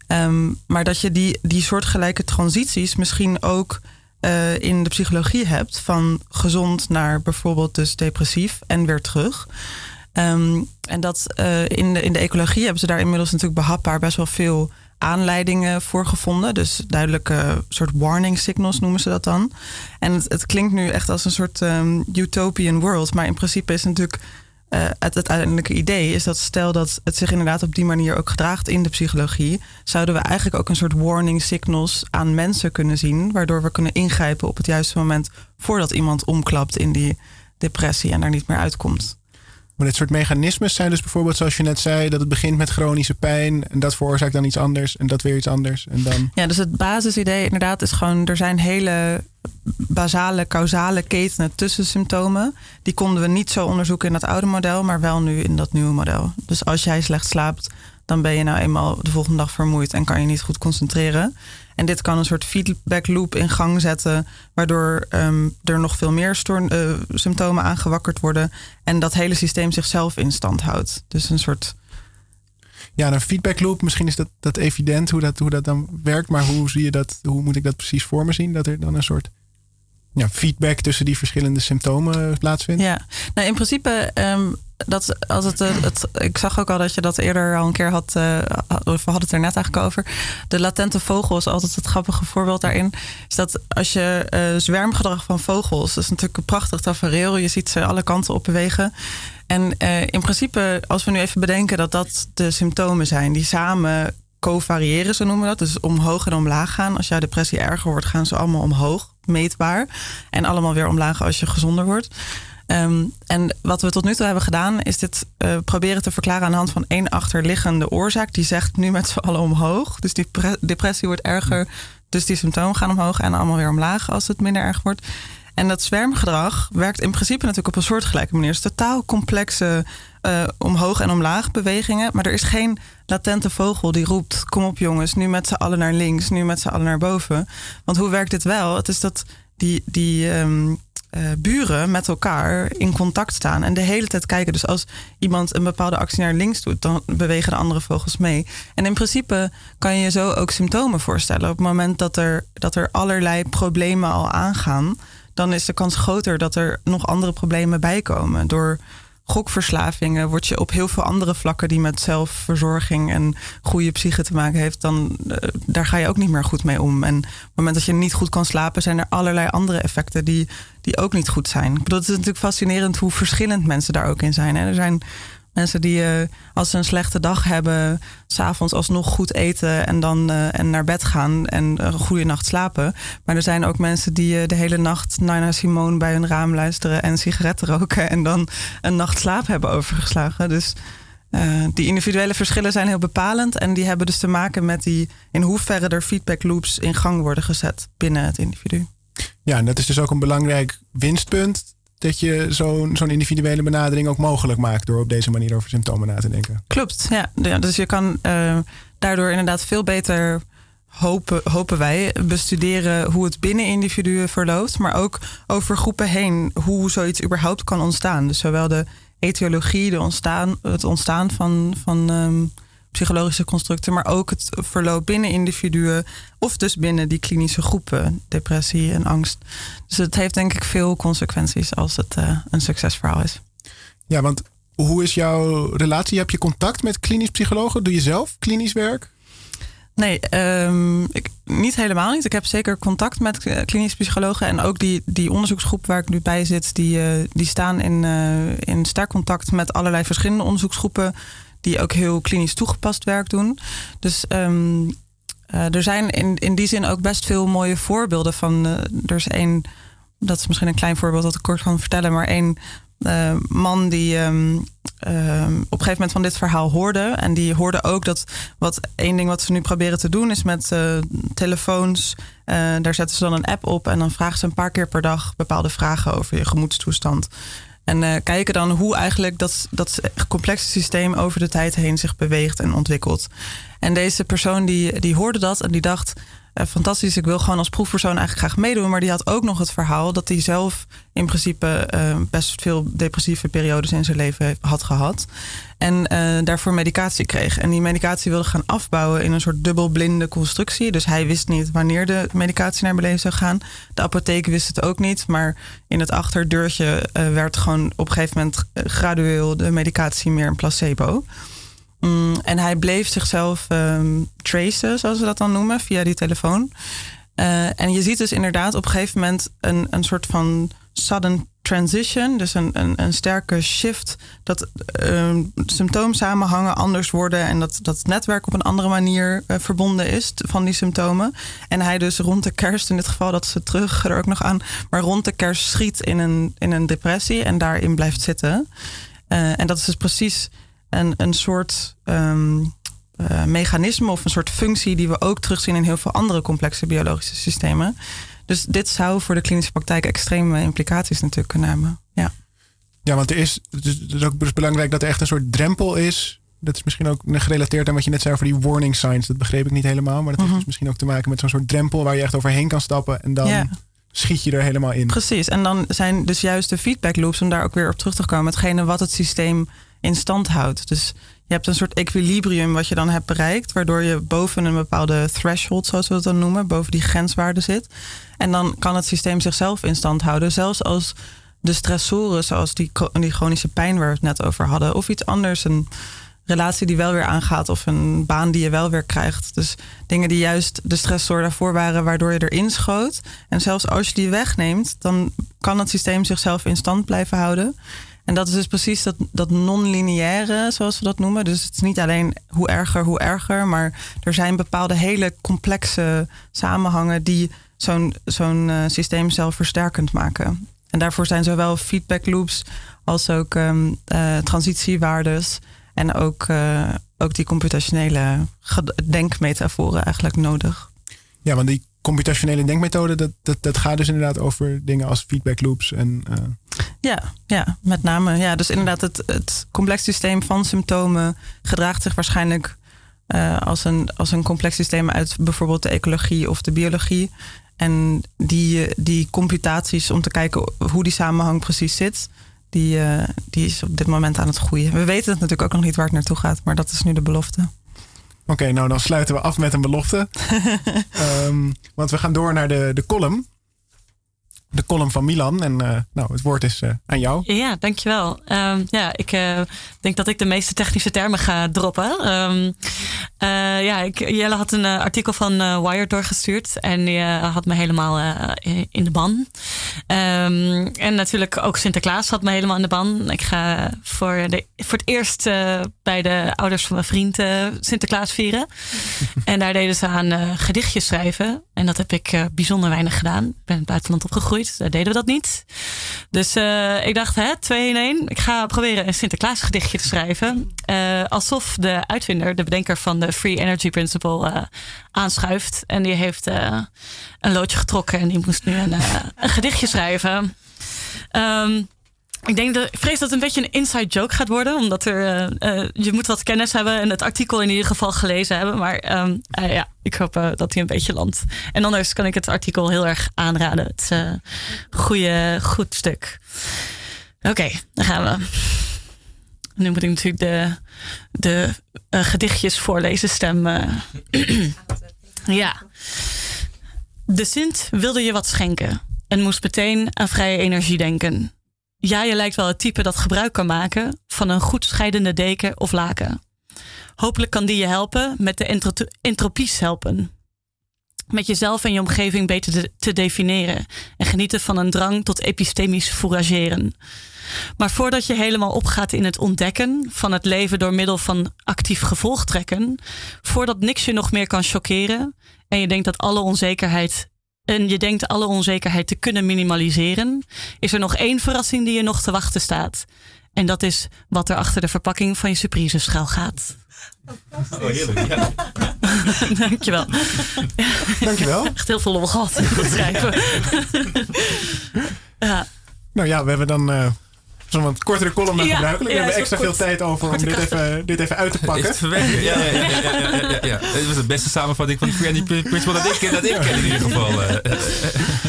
Um, maar dat je die, die soortgelijke transities misschien ook uh, in de psychologie hebt, van gezond naar bijvoorbeeld dus depressief en weer terug. Um, en dat uh, in, de, in de ecologie hebben ze daar inmiddels natuurlijk behapbaar best wel veel aanleidingen voor gevonden. Dus duidelijke soort warning signals noemen ze dat dan. En het, het klinkt nu echt als een soort um, utopian world. Maar in principe is natuurlijk het, het uiteindelijke idee is dat stel dat het zich inderdaad op die manier ook gedraagt in de psychologie, zouden we eigenlijk ook een soort warning signals aan mensen kunnen zien, waardoor we kunnen ingrijpen op het juiste moment voordat iemand omklapt in die depressie en daar niet meer uitkomt.
Maar dit soort mechanismes zijn dus bijvoorbeeld, zoals je net zei, dat het begint met chronische pijn en dat veroorzaakt dan iets anders en dat weer iets anders. En dan...
Ja, dus het basisidee inderdaad is gewoon, er zijn hele basale, causale ketenen tussen symptomen. Die konden we niet zo onderzoeken in dat oude model, maar wel nu in dat nieuwe model. Dus als jij slecht slaapt, dan ben je nou eenmaal de volgende dag vermoeid en kan je niet goed concentreren. En dit kan een soort feedback loop in gang zetten, waardoor um, er nog veel meer uh, symptomen aangewakkerd worden en dat hele systeem zichzelf in stand houdt. Dus een soort.
Ja, een feedback loop, misschien is dat, dat evident hoe dat, hoe dat dan werkt, maar hoe zie je dat, hoe moet ik dat precies voor me zien? Dat er dan een soort ja, feedback tussen die verschillende symptomen plaatsvindt?
Ja, nou in principe, um, dat, als het, het, ik zag ook al dat je dat eerder al een keer had, of we hadden het er net eigenlijk over. De latente vogel is altijd het grappige voorbeeld daarin. Is dat als je uh, zwermgedrag van vogels, dat is natuurlijk een prachtig tafereel. Je ziet ze alle kanten op bewegen. En in principe, als we nu even bedenken dat dat de symptomen zijn die samen covariëren, zo noemen we dat. Dus omhoog en omlaag gaan. Als jouw depressie erger wordt, gaan ze allemaal omhoog, meetbaar. En allemaal weer omlaag als je gezonder wordt. Um, en wat we tot nu toe hebben gedaan, is dit uh, proberen te verklaren aan de hand van één achterliggende oorzaak. Die zegt nu met z'n allen omhoog. Dus die depressie wordt erger. Dus die symptomen gaan omhoog en allemaal weer omlaag als het minder erg wordt. En dat zwermgedrag werkt in principe natuurlijk op een soortgelijke manier. Is totaal complexe uh, omhoog en omlaag bewegingen. Maar er is geen latente vogel die roept: Kom op jongens, nu met z'n allen naar links, nu met z'n allen naar boven. Want hoe werkt dit wel? Het is dat die, die um, uh, buren met elkaar in contact staan en de hele tijd kijken. Dus als iemand een bepaalde actie naar links doet, dan bewegen de andere vogels mee. En in principe kan je zo ook symptomen voorstellen. Op het moment dat er, dat er allerlei problemen al aangaan, dan is de kans groter dat er nog andere problemen bijkomen. Door gokverslavingen word je op heel veel andere vlakken die met zelfverzorging en goede psyche te maken heeft, dan uh, daar ga je ook niet meer goed mee om. En op het moment dat je niet goed kan slapen, zijn er allerlei andere effecten die, die ook niet goed zijn. Het is natuurlijk fascinerend hoe verschillend mensen daar ook in zijn. Hè. Er zijn Mensen die uh, als ze een slechte dag hebben, s'avonds alsnog goed eten en dan uh, en naar bed gaan en een goede nacht slapen. Maar er zijn ook mensen die uh, de hele nacht Nina Simone bij hun raam luisteren en sigaretten roken en dan een nacht slaap hebben overgeslagen. Dus die individuele verschillen zijn heel bepalend en die hebben dus te maken met die in hoeverre er feedback loops in gang worden gezet binnen het individu.
Ja, en dat is dus ook een belangrijk winstpunt dat je zo'n zo'n individuele benadering ook mogelijk maakt door op deze manier over symptomen na te denken.
Klopt, ja. dus je kan uh, daardoor inderdaad veel beter hopen, hopen wij, bestuderen hoe het binnen individuen verloopt, maar ook over groepen heen, hoe zoiets überhaupt kan ontstaan. Dus zowel de etiologie, de ontstaan, het ontstaan van, van ehm, psychologische constructen, maar ook het verloop binnen individuen of dus binnen die klinische groepen, depressie en angst. Dus het heeft denk ik veel consequenties als het uh, een succesverhaal is.
Ja, want hoe is jouw relatie? Heb je contact met klinisch psychologen? Doe je zelf klinisch werk?
Nee, um, ik, niet helemaal niet. Ik heb zeker contact met uh, klinisch psychologen. En ook die, die onderzoeksgroep waar ik nu bij zit, die, uh, die staan in, uh, in sterk contact met allerlei verschillende onderzoeksgroepen. Die ook heel klinisch toegepast werk doen. Dus um, er zijn in, in die zin ook best veel mooie voorbeelden van. er is één, dat is misschien een klein voorbeeld dat ik kort kan vertellen, maar één uh, man die um, uh, op een gegeven moment van dit verhaal hoorde. En die hoorde ook dat wat één ding wat ze nu proberen te doen is met telefoons. daar zetten ze dan een app op en dan vragen ze een paar keer per dag bepaalde vragen over je gemoedstoestand. En kijken dan hoe eigenlijk dat, dat complexe systeem over de tijd heen zich beweegt en ontwikkelt. En deze persoon die, die hoorde dat en die dacht fantastisch. Ik wil gewoon als proefpersoon eigenlijk graag meedoen. Maar die had ook nog het verhaal dat hij zelf in principe uh, best veel depressieve periodes in zijn leven had gehad. En uh, daarvoor medicatie kreeg. En die medicatie wilde gaan afbouwen in een soort dubbelblinde constructie. Dus hij wist niet wanneer de medicatie naar beneden zou gaan. De apotheek wist het ook niet. Maar in het achterdeurtje werd gewoon op een gegeven moment gradueel de medicatie meer een placebo. Mm, en hij bleef zichzelf um, tracen, zoals we dat dan noemen, via die telefoon. Uh, en je ziet dus inderdaad op een gegeven moment een, een soort van sudden transition, dus een, een, een sterke shift, dat uh, symptoomsamenhangen anders worden en dat, dat het netwerk op een andere manier uh, verbonden is van die symptomen. En hij dus rond de kerst, in dit geval, dat ze terug er ook nog aan, maar rond de kerst schiet in een, in een depressie en daarin blijft zitten. Uh, en dat is dus precies een, een soort um, uh, mechanisme of een soort functie die we ook terugzien in heel veel andere complexe biologische systemen. Dus dit zou voor de klinische praktijk extreme implicaties natuurlijk kunnen hebben. Ja,
ja want er is, het is, het is ook dus belangrijk dat er echt een soort drempel is. Dat is misschien ook gerelateerd aan wat je net zei over die warning signs. Dat begreep ik niet helemaal. Maar dat heeft mhm. dus misschien ook te maken met zo'n soort drempel waar je echt overheen kan stappen. En dan schiet je er helemaal in.
Precies. En dan zijn dus juist de feedback loops, om daar ook weer op terug te komen, hetgene wat het systeem in stand houdt. Dus je hebt een soort equilibrium wat je dan hebt bereikt, waardoor je boven een bepaalde threshold, zoals we het dan noemen, boven die grenswaarde zit. En dan kan het systeem zichzelf in stand houden, zelfs als de stressoren, zoals die, die chronische pijn waar we het net over hadden, of iets anders, een relatie die wel weer aangaat of een baan die je wel weer krijgt. Dus dingen die juist de stressor daarvoor waren, waardoor je erin schoot. En zelfs als je die wegneemt, dan kan het systeem zichzelf in stand blijven houden. En dat is dus precies dat, dat non-lineaire, zoals we dat noemen. Dus het is niet alleen hoe erger, hoe erger. Maar er zijn bepaalde hele complexe samenhangen die zo'n zo'n uh, systeem zelfversterkend maken. En daarvoor zijn zowel feedback loops als ook um, transitiewaardes. En ook, uh, ook die computationele denkmetaforen eigenlijk nodig.
Ja, want die computationele denkmethode, dat, dat, dat gaat dus inderdaad over dingen als feedback loops en. Uh...
Ja, ja, met name. Ja, dus inderdaad, het, het complex systeem van symptomen gedraagt zich waarschijnlijk uh, als, een, als een complex systeem uit bijvoorbeeld de ecologie of de biologie. En die, die computaties om te kijken hoe die samenhang precies zit, die, uh, die is op dit moment aan het groeien. We weten het natuurlijk ook nog niet waar het naartoe gaat, maar dat is nu de belofte.
Oké, nou dan sluiten we af met een belofte. um, want we gaan door naar de, de column de column van Milan. En uh, nou, het woord is uh, aan jou.
Ja, dankjewel. Um, ja, ik uh, denk dat ik de meeste technische termen ga droppen. Um, ja, ik, Jelle had een artikel van Wired doorgestuurd. En die had me helemaal in de ban. Um, en natuurlijk ook Sinterklaas had me helemaal in de ban. Ik ga voor, de, voor het eerst bij de ouders van mijn vriend Sinterklaas vieren. en daar deden ze aan gedichtjes schrijven. En dat heb ik bijzonder weinig gedaan. Ik ben in het buitenland opgegroeid. Daar deden we dat niet. Dus uh, ik dacht, hè, twee in één. Ik ga proberen een Sinterklaas gedichtje te schrijven. Uh, alsof de uitvinder, de bedenker van de Free Energy Principle, uh, aanschuift. En die heeft een loodje getrokken en die moest nu een, gedichtje schrijven. Um, ik denk dat, ik vrees dat het een beetje een inside joke gaat worden. Omdat er, uh, je moet wat kennis hebben en het artikel in ieder geval gelezen hebben. Maar um, uh, ja, ik hoop dat hij een beetje landt. En anders kan ik het artikel heel erg aanraden. Het is goede, goed stuk. Oké, okay, dan gaan we. Nu moet ik natuurlijk de, de gedichtjes voorlezen stem. ja. De Sint wilde je wat schenken en moest meteen aan vrije energie denken. Ja, je lijkt wel het type dat gebruik kan maken van een goed scheidende deken of laken. Hopelijk kan die je helpen met de entropies helpen. Met jezelf en je omgeving beter te definiëren en genieten van een drang tot epistemisch fourageren. Maar voordat je helemaal opgaat in het ontdekken van het leven door middel van actief gevolgtrekken, voordat niks je nog meer kan chockeren en je denkt dat alle onzekerheid en je denkt alle onzekerheid te kunnen minimaliseren, is er nog één verrassing die je nog te wachten staat. En dat is wat er achter de verpakking van je surprise schuil gaat.
Oh, heerlijk. Ja.
Dankjewel.
Dankjewel.
Echt heel veel lol gehad in het schrijven.
ja. Nou ja, we hebben dan uh, zo'n wat kortere column dan gebruikelijk. we hebben extra veel tijd over om dit even, dit even uit te pakken.
Ja, ja, ja, ja, ja, ja, Het was de beste samenvatting van Friendly Principle dat ik, dat ik ken in ieder geval.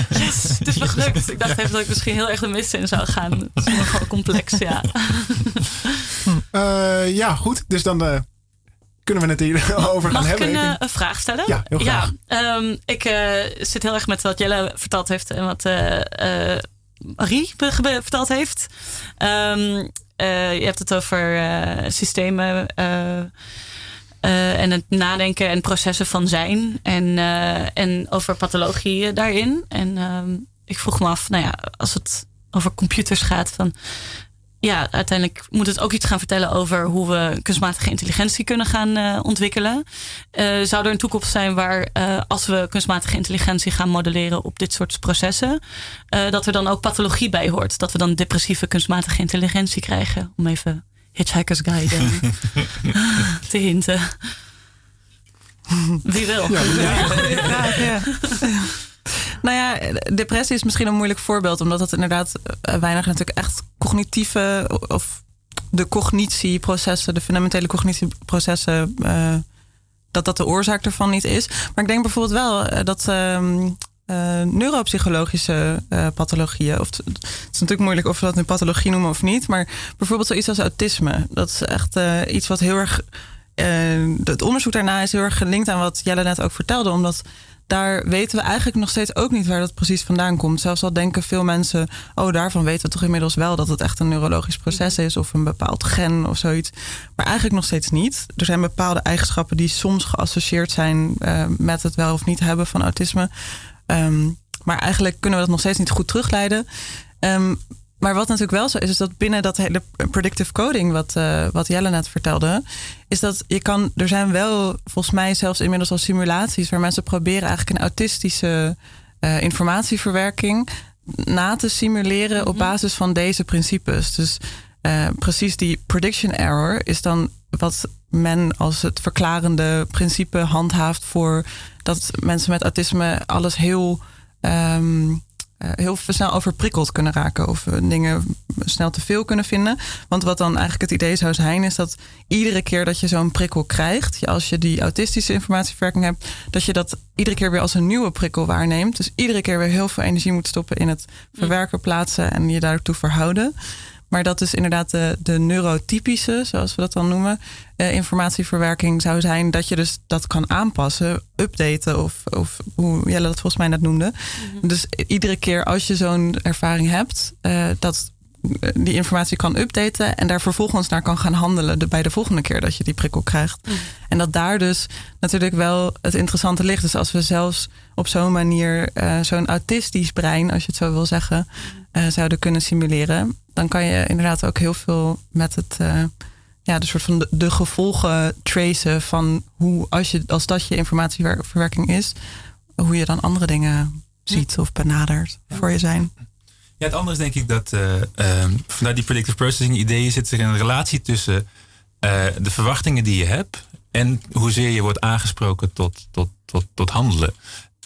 Yes, het is me gelukt. Ik dacht even dat ik misschien heel erg de mist in zou gaan. Het is nogal complex, ja.
Uh, ja, goed. Dus dan uh, kunnen we het hierover gaan
Mag
hebben.
Mag ik een, een, vraag stellen?
Ja, heel graag.
Ja, um, ik uh, zit heel erg met wat Jelle verteld heeft en wat Marie verteld heeft. Um, je hebt het over systemen en het nadenken en processen van zijn en, en over pathologie daarin. En um, ik vroeg me af, nou ja, als het over computers gaat, van ja, uiteindelijk moet het ook iets gaan vertellen over hoe we kunstmatige intelligentie kunnen gaan uh, ontwikkelen. Uh, zou er een toekomst zijn waar, uh, als we kunstmatige intelligentie gaan modelleren op dit soort processen, dat er dan ook pathologie bij hoort? Dat we dan depressieve kunstmatige intelligentie krijgen? Om even Hitchhiker's Guide te hinten. Wie wil? Ja,
ja. ja. Nou ja, depressie is misschien een moeilijk voorbeeld, omdat het inderdaad eh, weinig natuurlijk echt cognitieve of de cognitieprocessen, de fundamentele cognitieprocessen, uh, dat dat de oorzaak ervan niet is. Maar ik denk bijvoorbeeld wel uh, dat. Uh, neuropsychologische pathologieën. Of het is natuurlijk moeilijk of we dat nu pathologie noemen of niet. Maar bijvoorbeeld zoiets als autisme. Dat is echt iets wat heel erg. het onderzoek daarna is heel erg gelinkt aan wat Jelle net ook vertelde. Omdat daar weten we eigenlijk nog steeds ook niet waar dat precies vandaan komt. Zelfs al denken veel mensen, oh, daarvan weten we toch inmiddels wel dat het echt een neurologisch proces is of een bepaald gen of zoiets. Maar eigenlijk nog steeds niet. Er zijn bepaalde eigenschappen die soms geassocieerd zijn uh, met het wel of niet hebben van autisme. Um, maar eigenlijk kunnen we dat nog steeds niet goed terugleiden. Um, maar wat natuurlijk wel zo is, is dat binnen dat hele predictive coding, wat, uh, wat Jelle net vertelde, is dat je kan, er zijn wel volgens mij zelfs inmiddels al simulaties waar mensen proberen eigenlijk een autistische uh, informatieverwerking na te simuleren op mhm. basis van deze principes. Dus uh, precies die prediction error is dan wat men als het verklarende principe handhaaft voor dat mensen met autisme alles heel um, heel snel overprikkeld kunnen raken of dingen snel te veel kunnen vinden. Want wat dan eigenlijk het idee zou zijn, is dat iedere keer dat je zo'n prikkel krijgt, als je die autistische informatieverwerking hebt, dat je dat iedere keer weer als een nieuwe prikkel waarneemt. Dus iedere keer weer heel veel energie moet stoppen in het verwerken, plaatsen en je daartoe verhouden. Maar dat is inderdaad de, de neurotypische, zoals we dat dan noemen, eh, informatieverwerking zou zijn dat je dus dat kan aanpassen, updaten of, of hoe Jelle dat volgens mij net noemde. Mhm. Dus iedere keer als je zo'n ervaring hebt, uh, dat eh, die informatie kan updaten en daar vervolgens naar kan gaan handelen de, bij de volgende keer dat je die prikkel krijgt. Mhm. En dat daar dus natuurlijk wel het interessante ligt. Dus als we zelfs op zo'n manier uh, zo'n autistisch brein, als je het zo wil zeggen, uh, zouden kunnen simuleren, dan kan je inderdaad ook heel veel met het, uh, ja, de soort van de, de, gevolgen tracen van hoe, als, je, als dat je informatieverwerking is, hoe je dan andere dingen ziet of benadert voor je zijn.
Ja, het andere is denk ik dat uh, um, vanuit die predictive processing ideeën zit er een relatie tussen uh, de verwachtingen die je hebt en hoezeer je wordt aangesproken tot, tot, tot, tot handelen.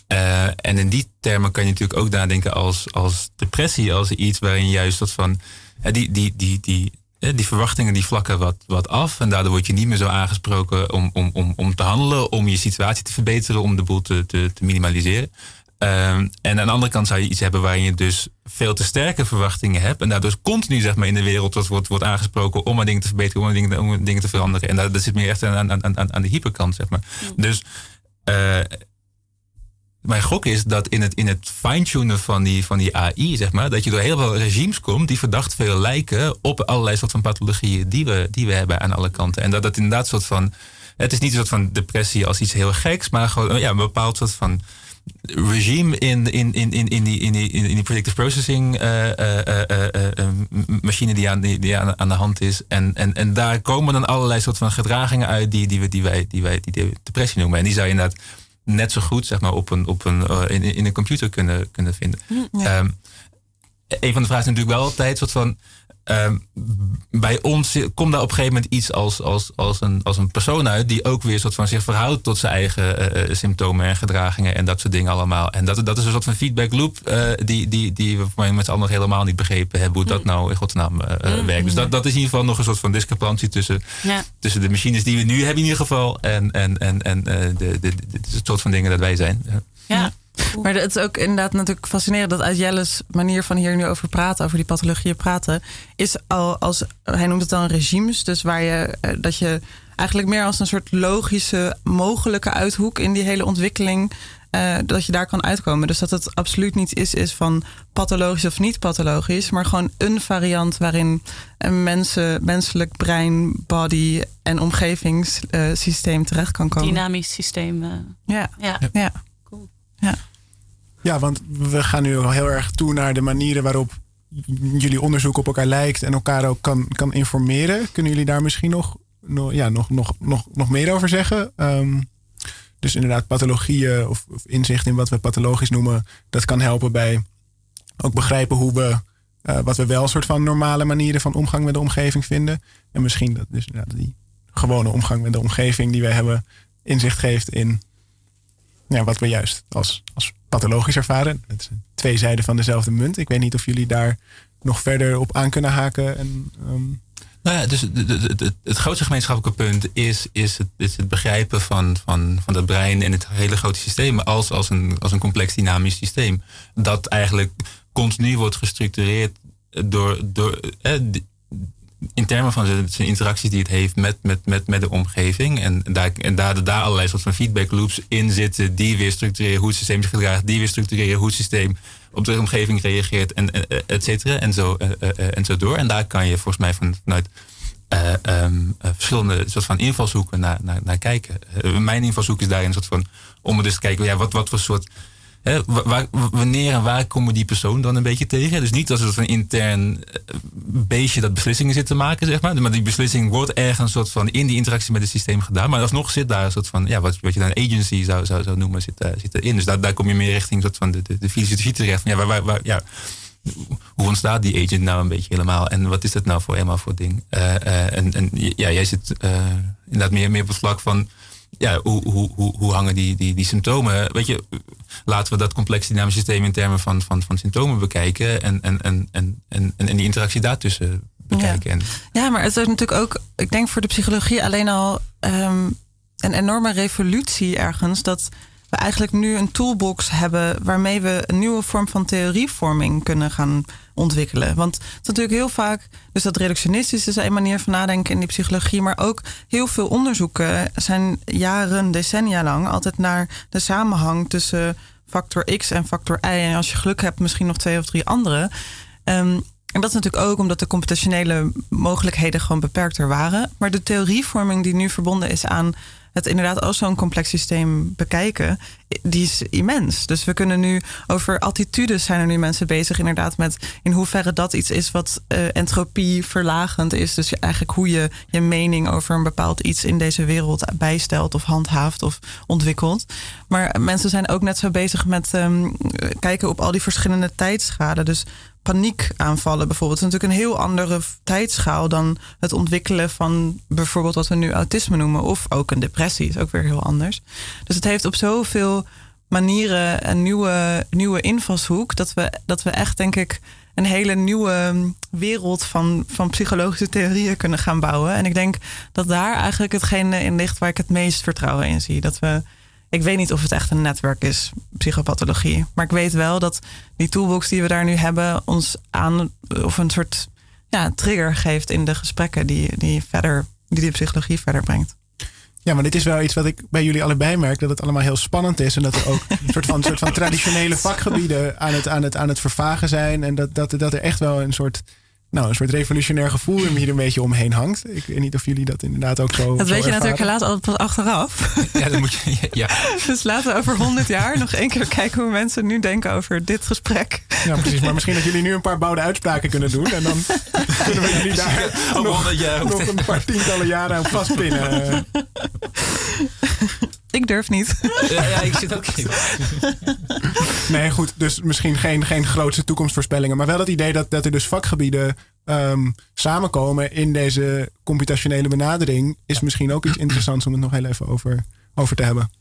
Uh, en in die termen kan je natuurlijk ook nadenken als, als depressie, als iets waarin juist dat van uh, die, die, die, die, die verwachtingen die vlakken wat, wat af. En daardoor word je niet meer zo aangesproken om, om, om, om te handelen, om je situatie te verbeteren, om de boel te, te, te minimaliseren. Ehm, en aan de andere kant zou je iets hebben waarin je dus veel te sterke verwachtingen hebt. En daardoor continu zeg maar, in de wereld wordt, wordt, wordt aangesproken om maar dingen te verbeteren, om dingen, om dingen te veranderen. En dat, dat zit meer echt aan, aan, aan, aan de hyperkant, zeg maar. Dus uh, mijn gok is dat in het, in het fine-tunen van die, van die AI, zeg maar, dat je door heel veel regimes komt die verdacht veel lijken op allerlei soort van pathologieën die we, die we hebben aan alle kanten. En dat dat inderdaad soort van. Het is niet een soort van depressie als iets heel geks, maar gewoon ja, een bepaald soort van regime in, in, in, in, in, die, in, die, in die predictive processing uh, uh, uh, machine die, aan, die, die aan, aan, de hand is. En, en, en daar komen dan allerlei soort van gedragingen uit die, die, we, die wij die, wij, die depressie noemen. En die zou je inderdaad net zo goed zeg maar, op een, op een, in, in een computer kunnen, kunnen vinden. Ja. Um, een van de vragen is natuurlijk wel altijd soort van Ehm, bij ons komt daar op een gegeven moment iets als, als, als, een, als een persoon uit die ook weer soort van zich verhoudt tot zijn eigen uh, symptomen en gedragingen en dat soort dingen allemaal. En dat, dat is een soort van feedback loop uh, die, die, die we met z'n allen nog helemaal niet begrepen hebben hoe dat mm. nou in godsnaam mm. werkt. Dus dat, dat is in ieder geval nog een soort van discrepantie tussen, ja. tussen de machines die we nu hebben in ieder geval en, en, en, en de, de, de, de, soort van dingen dat wij zijn.
ja. Maar het is ook inderdaad natuurlijk fascinerend dat uit Jelle's manier van hier nu over praten, over die pathologieën praten, is al als hij noemt het dan regimes, dus waar je eh, dat je eigenlijk meer als een soort logische mogelijke uithoek in die hele ontwikkeling uh, dat je daar kan uitkomen. Dus dat het absoluut niet is, is van pathologisch of niet pathologisch, maar gewoon een variant waarin een mensen, menselijk brein, body en omgevingssysteem uh, terecht kan komen.
Dynamisch systeem. Uh,
ja. ja. Ja. Ja,
want we gaan nu heel erg toe naar de manieren waarop jullie onderzoek op elkaar lijkt en elkaar ook kan, kan informeren. Kunnen jullie daar misschien nog, ja, nog, nog, nog, nog meer over zeggen? Um, dus inderdaad, pathologieën of, of, inzicht in wat we pathologisch noemen, dat kan helpen bij ook begrijpen hoe we, uh, wat we wel een soort van normale manieren van omgang met de omgeving vinden. En misschien dat dus die gewone omgang met de omgeving die wij hebben, inzicht geeft in ja, wat we juist als, als pathologisch ervaren. Het zijn twee zijden van dezelfde munt. Ik weet niet of jullie daar nog verder op aan kunnen haken. En, um...
Nou ja, dus het, het, grootste gemeenschappelijke punt is, is, het, is het begrijpen van, van, van het brein en het hele grote systeem als, als, een, als een complex dynamisch systeem. Dat eigenlijk continu wordt gestructureerd door, door eh, in termen van zijn interacties die het heeft met, met, met, met de omgeving. En daar, en daar, daar allerlei soort van feedback loops in zitten die weer structureren hoe het systeem zich gedraagt, die weer structureren hoe het systeem op de omgeving reageert, en et cetera. En zo, en zo door. En daar kan je volgens mij van, vanuit um, verschillende soort van invalshoeken naar, naar, kijken. Mijn invalshoek is daarin een soort van om dus te kijken, ja, wat, wat voor soort wanneer en waar komen die persoon dan een beetje tegen? Dus niet als een intern eh, beestje dat beslissingen zit te maken, zeg maar. Maar die beslissing wordt ergens een soort van in die interactie met het systeem gedaan. Maar alsnog zit daar een soort van, ja, wat, wat je dan agency zou, zou, zou noemen, zit, uh, zit erin. Dus daar, daar kom je meer richting soort van de, de, de filosofie terecht. Ja, waar, waar, ja, hoe ontstaat die agent nou een beetje helemaal? En wat is dat nou voor helemaal voor ding? Uh, en, en ja, jij zit inderdaad meer, meer op het vlak van ja, hoe, hoe, hoe, hoe hangen die, die, die symptomen? Weet je, laten we dat complex dynamisch systeem in termen van, van, van symptomen bekijken en, en, en, en, en, en die interactie daartussen bekijken.
Ja. ja, maar het is natuurlijk ook, ik denk voor de psychologie alleen al um, een enorme revolutie ergens dat we eigenlijk nu een toolbox hebben waarmee we een nieuwe vorm van theorievorming kunnen gaan ontwikkelen. Want het is natuurlijk heel vaak, dus dat reductionistisch is een manier van nadenken in die psychologie, maar ook heel veel onderzoeken zijn jaren, decennia lang altijd naar de samenhang tussen factor X en factor Y. En als je geluk hebt, misschien nog twee of drie andere. Um, en dat is natuurlijk ook omdat de computationele mogelijkheden gewoon beperkter waren. Maar de theorievorming die nu verbonden is aan het inderdaad als zo'n complex systeem bekijken, die is immens. Dus we kunnen nu over attitudes zijn er nu mensen bezig, inderdaad, met in hoeverre dat iets is wat uh, entropie verlagend is. Dus eigenlijk hoe je je mening over een bepaald iets in deze wereld bijstelt of handhaaft of ontwikkelt. Maar mensen zijn ook net zo bezig met um, kijken op al die verschillende tijdschalen. Dus paniekaanvallen bijvoorbeeld. is natuurlijk een heel andere tijdschaal dan het ontwikkelen van bijvoorbeeld wat we nu autisme noemen. Of ook een depressie is ook weer heel anders. Dus het heeft op zoveel manieren, een nieuwe, nieuwe invalshoek. Dat we, dat we echt, denk ik, een hele nieuwe wereld van, van psychologische theorieën kunnen gaan bouwen. En ik denk dat daar eigenlijk hetgene in ligt waar ik het meest vertrouwen in zie. Dat we, ik weet niet of het echt een netwerk is, psychopathologie. Maar ik weet wel dat die toolbox die we daar nu hebben, ons aan of een soort ja, trigger geeft in de gesprekken die, die verder, die de psychologie verder brengt.
Ja, maar dit is wel iets wat ik bij jullie allebei merk. Dat het allemaal heel spannend is. En dat er ook een soort van, soort van traditionele vakgebieden aan het, aan, het, aan het vervagen zijn. En dat, dat, dat er echt wel een soort nou, een soort revolutionair gevoel hier een beetje omheen hangt. Ik weet niet of jullie dat inderdaad ook zo.
Dat
zo
weet je
ervaren.
natuurlijk helaas altijd pas achteraf.
Ja, dat moet je. Ja.
Dus laten we over 100 jaar nog één keer kijken hoe mensen nu denken over dit gesprek.
Ja, precies. Maar misschien dat jullie nu een paar bouwde uitspraken kunnen doen. En dan kunnen we jullie daar nog,
100 jaar.
nog een paar tientallen jaren aan vastpinnen.
Ik durf niet.
Ja, ja, ik zit ook in.
Nee, goed. Dus misschien geen, geen grootste toekomstvoorspellingen. Maar wel het idee dat, dat er dus vakgebieden ehm, samenkomen in deze computationele benadering. Is misschien ook iets interessants om het nog heel even over, over te hebben.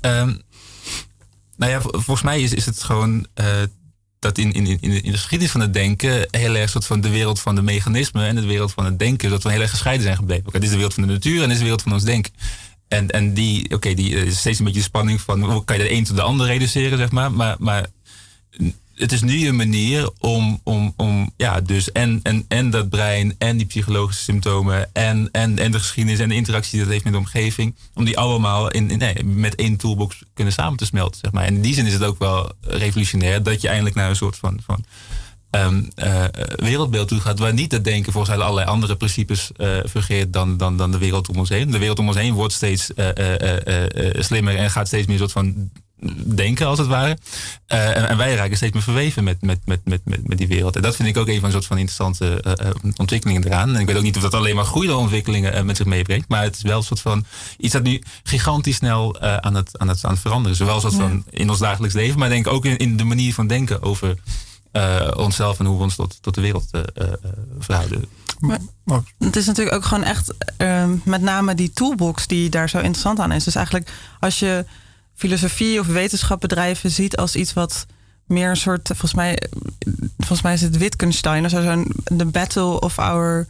Ehm, nou ja, vol- volgens mij is, is het gewoon eh, dat in, in, in, de- in de geschiedenis van het denken heel erg soort van de wereld van de mechanismen en de wereld van het denken, dat we heel erg gescheiden zijn gebleven. Oké, dit is de wereld van de natuur en dit is de wereld van ons denken. En, en die, oké, die eh, is steeds een beetje de spanning van hoe kan je de een tot de ander reduceren, zeg maar. Maar, maar het is nu een manier om, om, om ja, dus en, en, en dat brein en die psychologische symptomen en, en, en de geschiedenis en de interactie die dat heeft met de omgeving, om die allemaal in, in, nee, met één toolbox kunnen samen te smelten, zeg maar. En in die zin is het ook wel revolutionair dat je eindelijk naar een soort van, van eh, wereldbeeld toe gaat, waar niet het denken volgens allerlei andere principes fungeert dan, dan, dan de wereld om ons heen. De wereld om ons heen wordt steeds eh, slimmer en gaat steeds meer een soort van denken, als het ware. En, en wij raken steeds meer verweven met, met, met, met, met, die wereld. En dat vind ik ook een van een soort van interessante ontwikkelingen eraan. En ik weet ook niet of dat alleen maar goede ontwikkelingen met zich meebrengt. Maar het is wel een soort van iets dat nu gigantisch snel aan, het, aan, het, aan het veranderen is. Zowel soort van in ons dagelijks leven, maar denk ook in, in de manier van denken over eh, onszelf en hoe we ons tot, tot de wereld eh, eh, verhouden.
Oh,
Het is natuurlijk ook gewoon echt ehm, met name die toolbox die daar zo interessant aan is. Dus eigenlijk als je filosofie of wetenschapbedrijven ziet als iets wat meer een soort, volgens mij, volgens mij is het Wittgenstein, of zo, zo'n the battle of our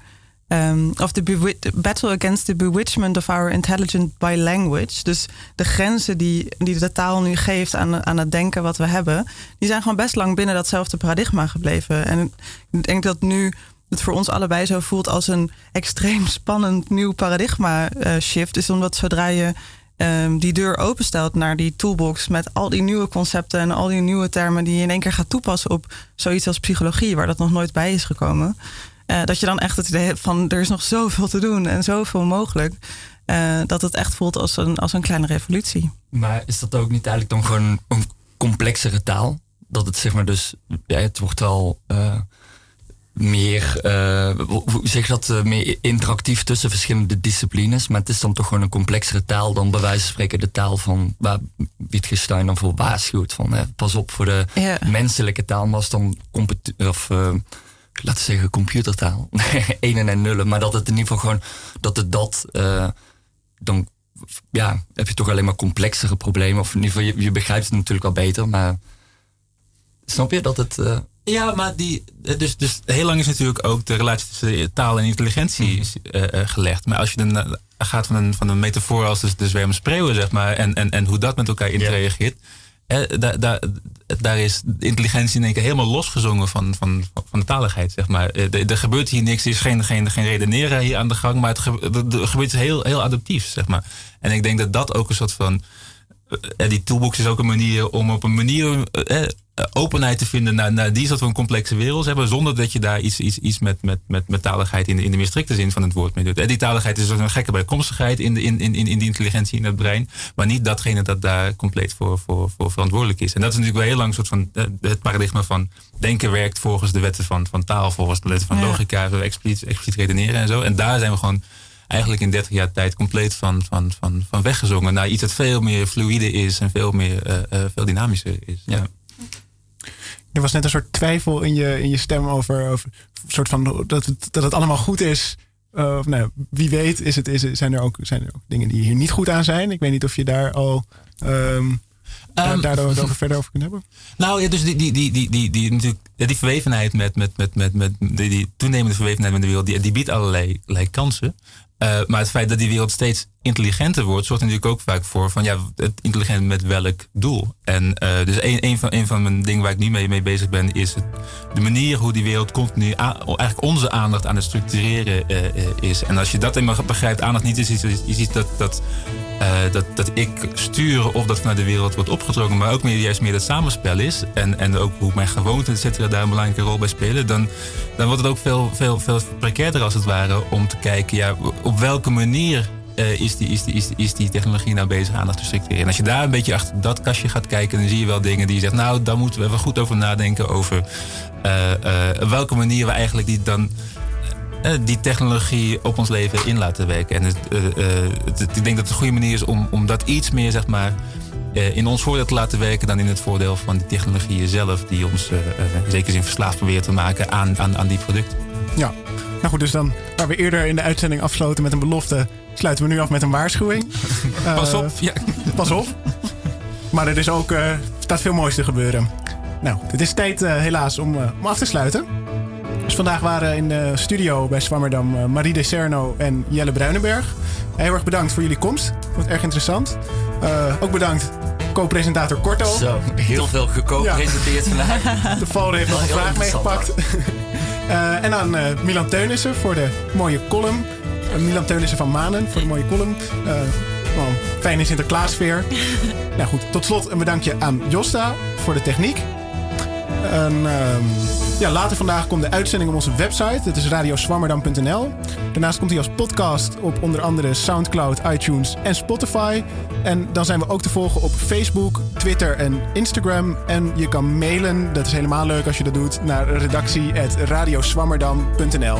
um, of the battle against the bewitchment of our intelligent by language. Dus de grenzen die, die de taal nu geeft aan, aan het denken wat we hebben, die zijn gewoon best lang binnen datzelfde paradigma gebleven. En ik denk dat nu het voor ons allebei zo voelt als een extreem spannend nieuw paradigma eh, shift. Is omdat zodra je ehm, die deur openstelt naar die toolbox met al die nieuwe concepten en al die nieuwe termen die je in één keer gaat toepassen op zoiets als psychologie, waar dat nog nooit bij is gekomen. Eh, dat je dan echt het idee hebt van er is nog zoveel te doen en zoveel mogelijk. eh, dat het echt voelt als een, als een kleine revolutie.
Maar is dat ook niet eigenlijk dan gewoon een complexere taal? Dat het zeg maar dus, ja, het wordt wel eh, meer, hoe zeg dat, meer interactief tussen verschillende disciplines. Maar het is dan toch gewoon een complexere taal dan bij wijze van spreken de taal van waar Wittgenstein dan voor waarschuwt. Van hè, pas op voor de
Ja.
menselijke taal, maar als dan of laten we zeggen computertaal, enen en nullen. Maar dat het in ieder geval gewoon, dat het dat, eh, dan ja, heb je toch alleen maar complexere problemen. Of in ieder geval, je, je begrijpt het natuurlijk wel beter, maar snap je dat het... eh,
Ja, maar die, dus, dus heel lang is natuurlijk ook de relatie tussen taal en intelligentie eh, eh, gelegd. Maar als je dan eh, gaat van een, van een metafoor als de, de zwerm spreeuwen, zeg maar, en, en, en hoe dat met elkaar interageert, daar, is intelligentie in één keer helemaal losgezongen van, van, van de taligheid, zeg maar. Eh, Er, gebeurt hier niks, er is geen, geen, geen redeneren hier aan de gang, maar het ge- er- gebeurt heel, heel adaptief, zeg maar. En ik denk dat dat ook een soort van eh, die toolbox is ook een manier om op een manier eh, openheid te vinden naar, naar die soort van complexe wereld hebben, zonder dat je daar iets, iets, iets met, met, met, met taligheid in de, in de meer strikte zin van het woord mee doet. En die taligheid is dus een gekke bijkomstigheid in, de, in, in, in die intelligentie in het brein, maar niet datgene dat daar compleet voor, voor, voor verantwoordelijk is. En dat is natuurlijk wel heel lang een soort van eh, het paradigma van denken werkt volgens de wetten van, van taal, volgens de wetten van
Ja.
logica, expliciet, expliciet redeneren en zo. En daar zijn we gewoon eigenlijk in 30 jaar tijd compleet van, van, van, van weggezongen naar iets dat veel meer fluïde is en veel meer eh, eh, veel dynamischer is. Ja.
Er was net een soort twijfel in je, in je stem over, over soort van dat het, dat het allemaal goed is. Uh, of nou, wie weet is het, is, zijn, er ook, zijn er ook dingen die hier niet goed aan zijn. Ik weet niet of je daar al. ehm, um, daar over verder over kunnen hebben?
Nou ja, dus die, die, die, die, die, die, natuurlijk, die verwevenheid met, met, met, met, met die, die toenemende verwevenheid met de wereld, die, die biedt allerlei, allerlei kansen. Uh, maar het feit dat die wereld steeds intelligenter wordt, zorgt natuurlijk ook vaak voor van ja, het intelligent met welk doel. En uh, dus een, een, van, een van mijn dingen waar ik nu mee, mee bezig ben, is het, de manier hoe die wereld continu, eigenlijk onze aandacht aan het structureren uh, is. En als je dat eenmaal begrijpt, aandacht niet is iets, ziet dat, dat, dat, dat ik stuur of dat vanuit de wereld wordt opgetrokken, maar ook meer, juist meer dat samenspel is. En, en ook hoe mijn gewoonten, et cetera, daar een belangrijke rol bij spelen. Dan, dan wordt het ook veel, veel, veel precairder als het ware om te kijken, ja, op welke manier uh, is, die, is, is, is die technologie nou bezig aandacht te structureren. En als je daar een beetje achter dat kastje gaat kijken, dan zie je wel dingen die je zegt, nou, daar moeten we even goed over nadenken over uh, uh, welke manier we eigenlijk die dan die technologie op ons leven in laten werken. En ik denk dat het een goede manier is om, om dat iets meer, zeg maar, in ons voordeel te laten werken dan in het voordeel van die technologieën zelf, die ons zeker zin verslaafd proberen te maken aan, aan, aan die producten.
Ja, nou goed, dus dan waar we eerder in de uitzending afsloten met een belofte, sluiten we nu af met een waarschuwing.
pas op. Ja.
Pas op. Maar er is ook, uh, staat veel moois te gebeuren. Nou, het is tijd uh, helaas om, uh, om af te sluiten. Dus vandaag waren in de studio bij Swammerdam Marie de Cerno en Jelle Bruinenberg. Heel erg bedankt voor jullie komst. Ik vond het erg interessant. ook bedankt co-presentator Korto.
Zo, heel veel geco-presenteerd ja. vandaag.
De Val heeft nog een vraag meegepakt. Uh, en aan uh, Milan Teunissen voor de mooie column. Uh, Milan Teunissen van Manen voor de mooie column. Oh, fijne Sinterklaasfeer. nou goed, tot slot een bedankje aan Josta voor de techniek. En, ehm, ja, later vandaag komt de uitzending op onze website. Dat is radioswammerdam.nl. Daarnaast komt hij als podcast op onder andere Soundcloud, iTunes en Spotify. En dan zijn we ook te volgen op Facebook, Twitter en Instagram. En je kan mailen, dat is helemaal leuk als je dat doet, naar redactie.radioswammerdam.nl.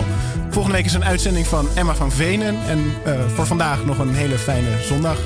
Volgende week is een uitzending van Emma van Venen. En uh, voor vandaag nog een hele fijne zondag.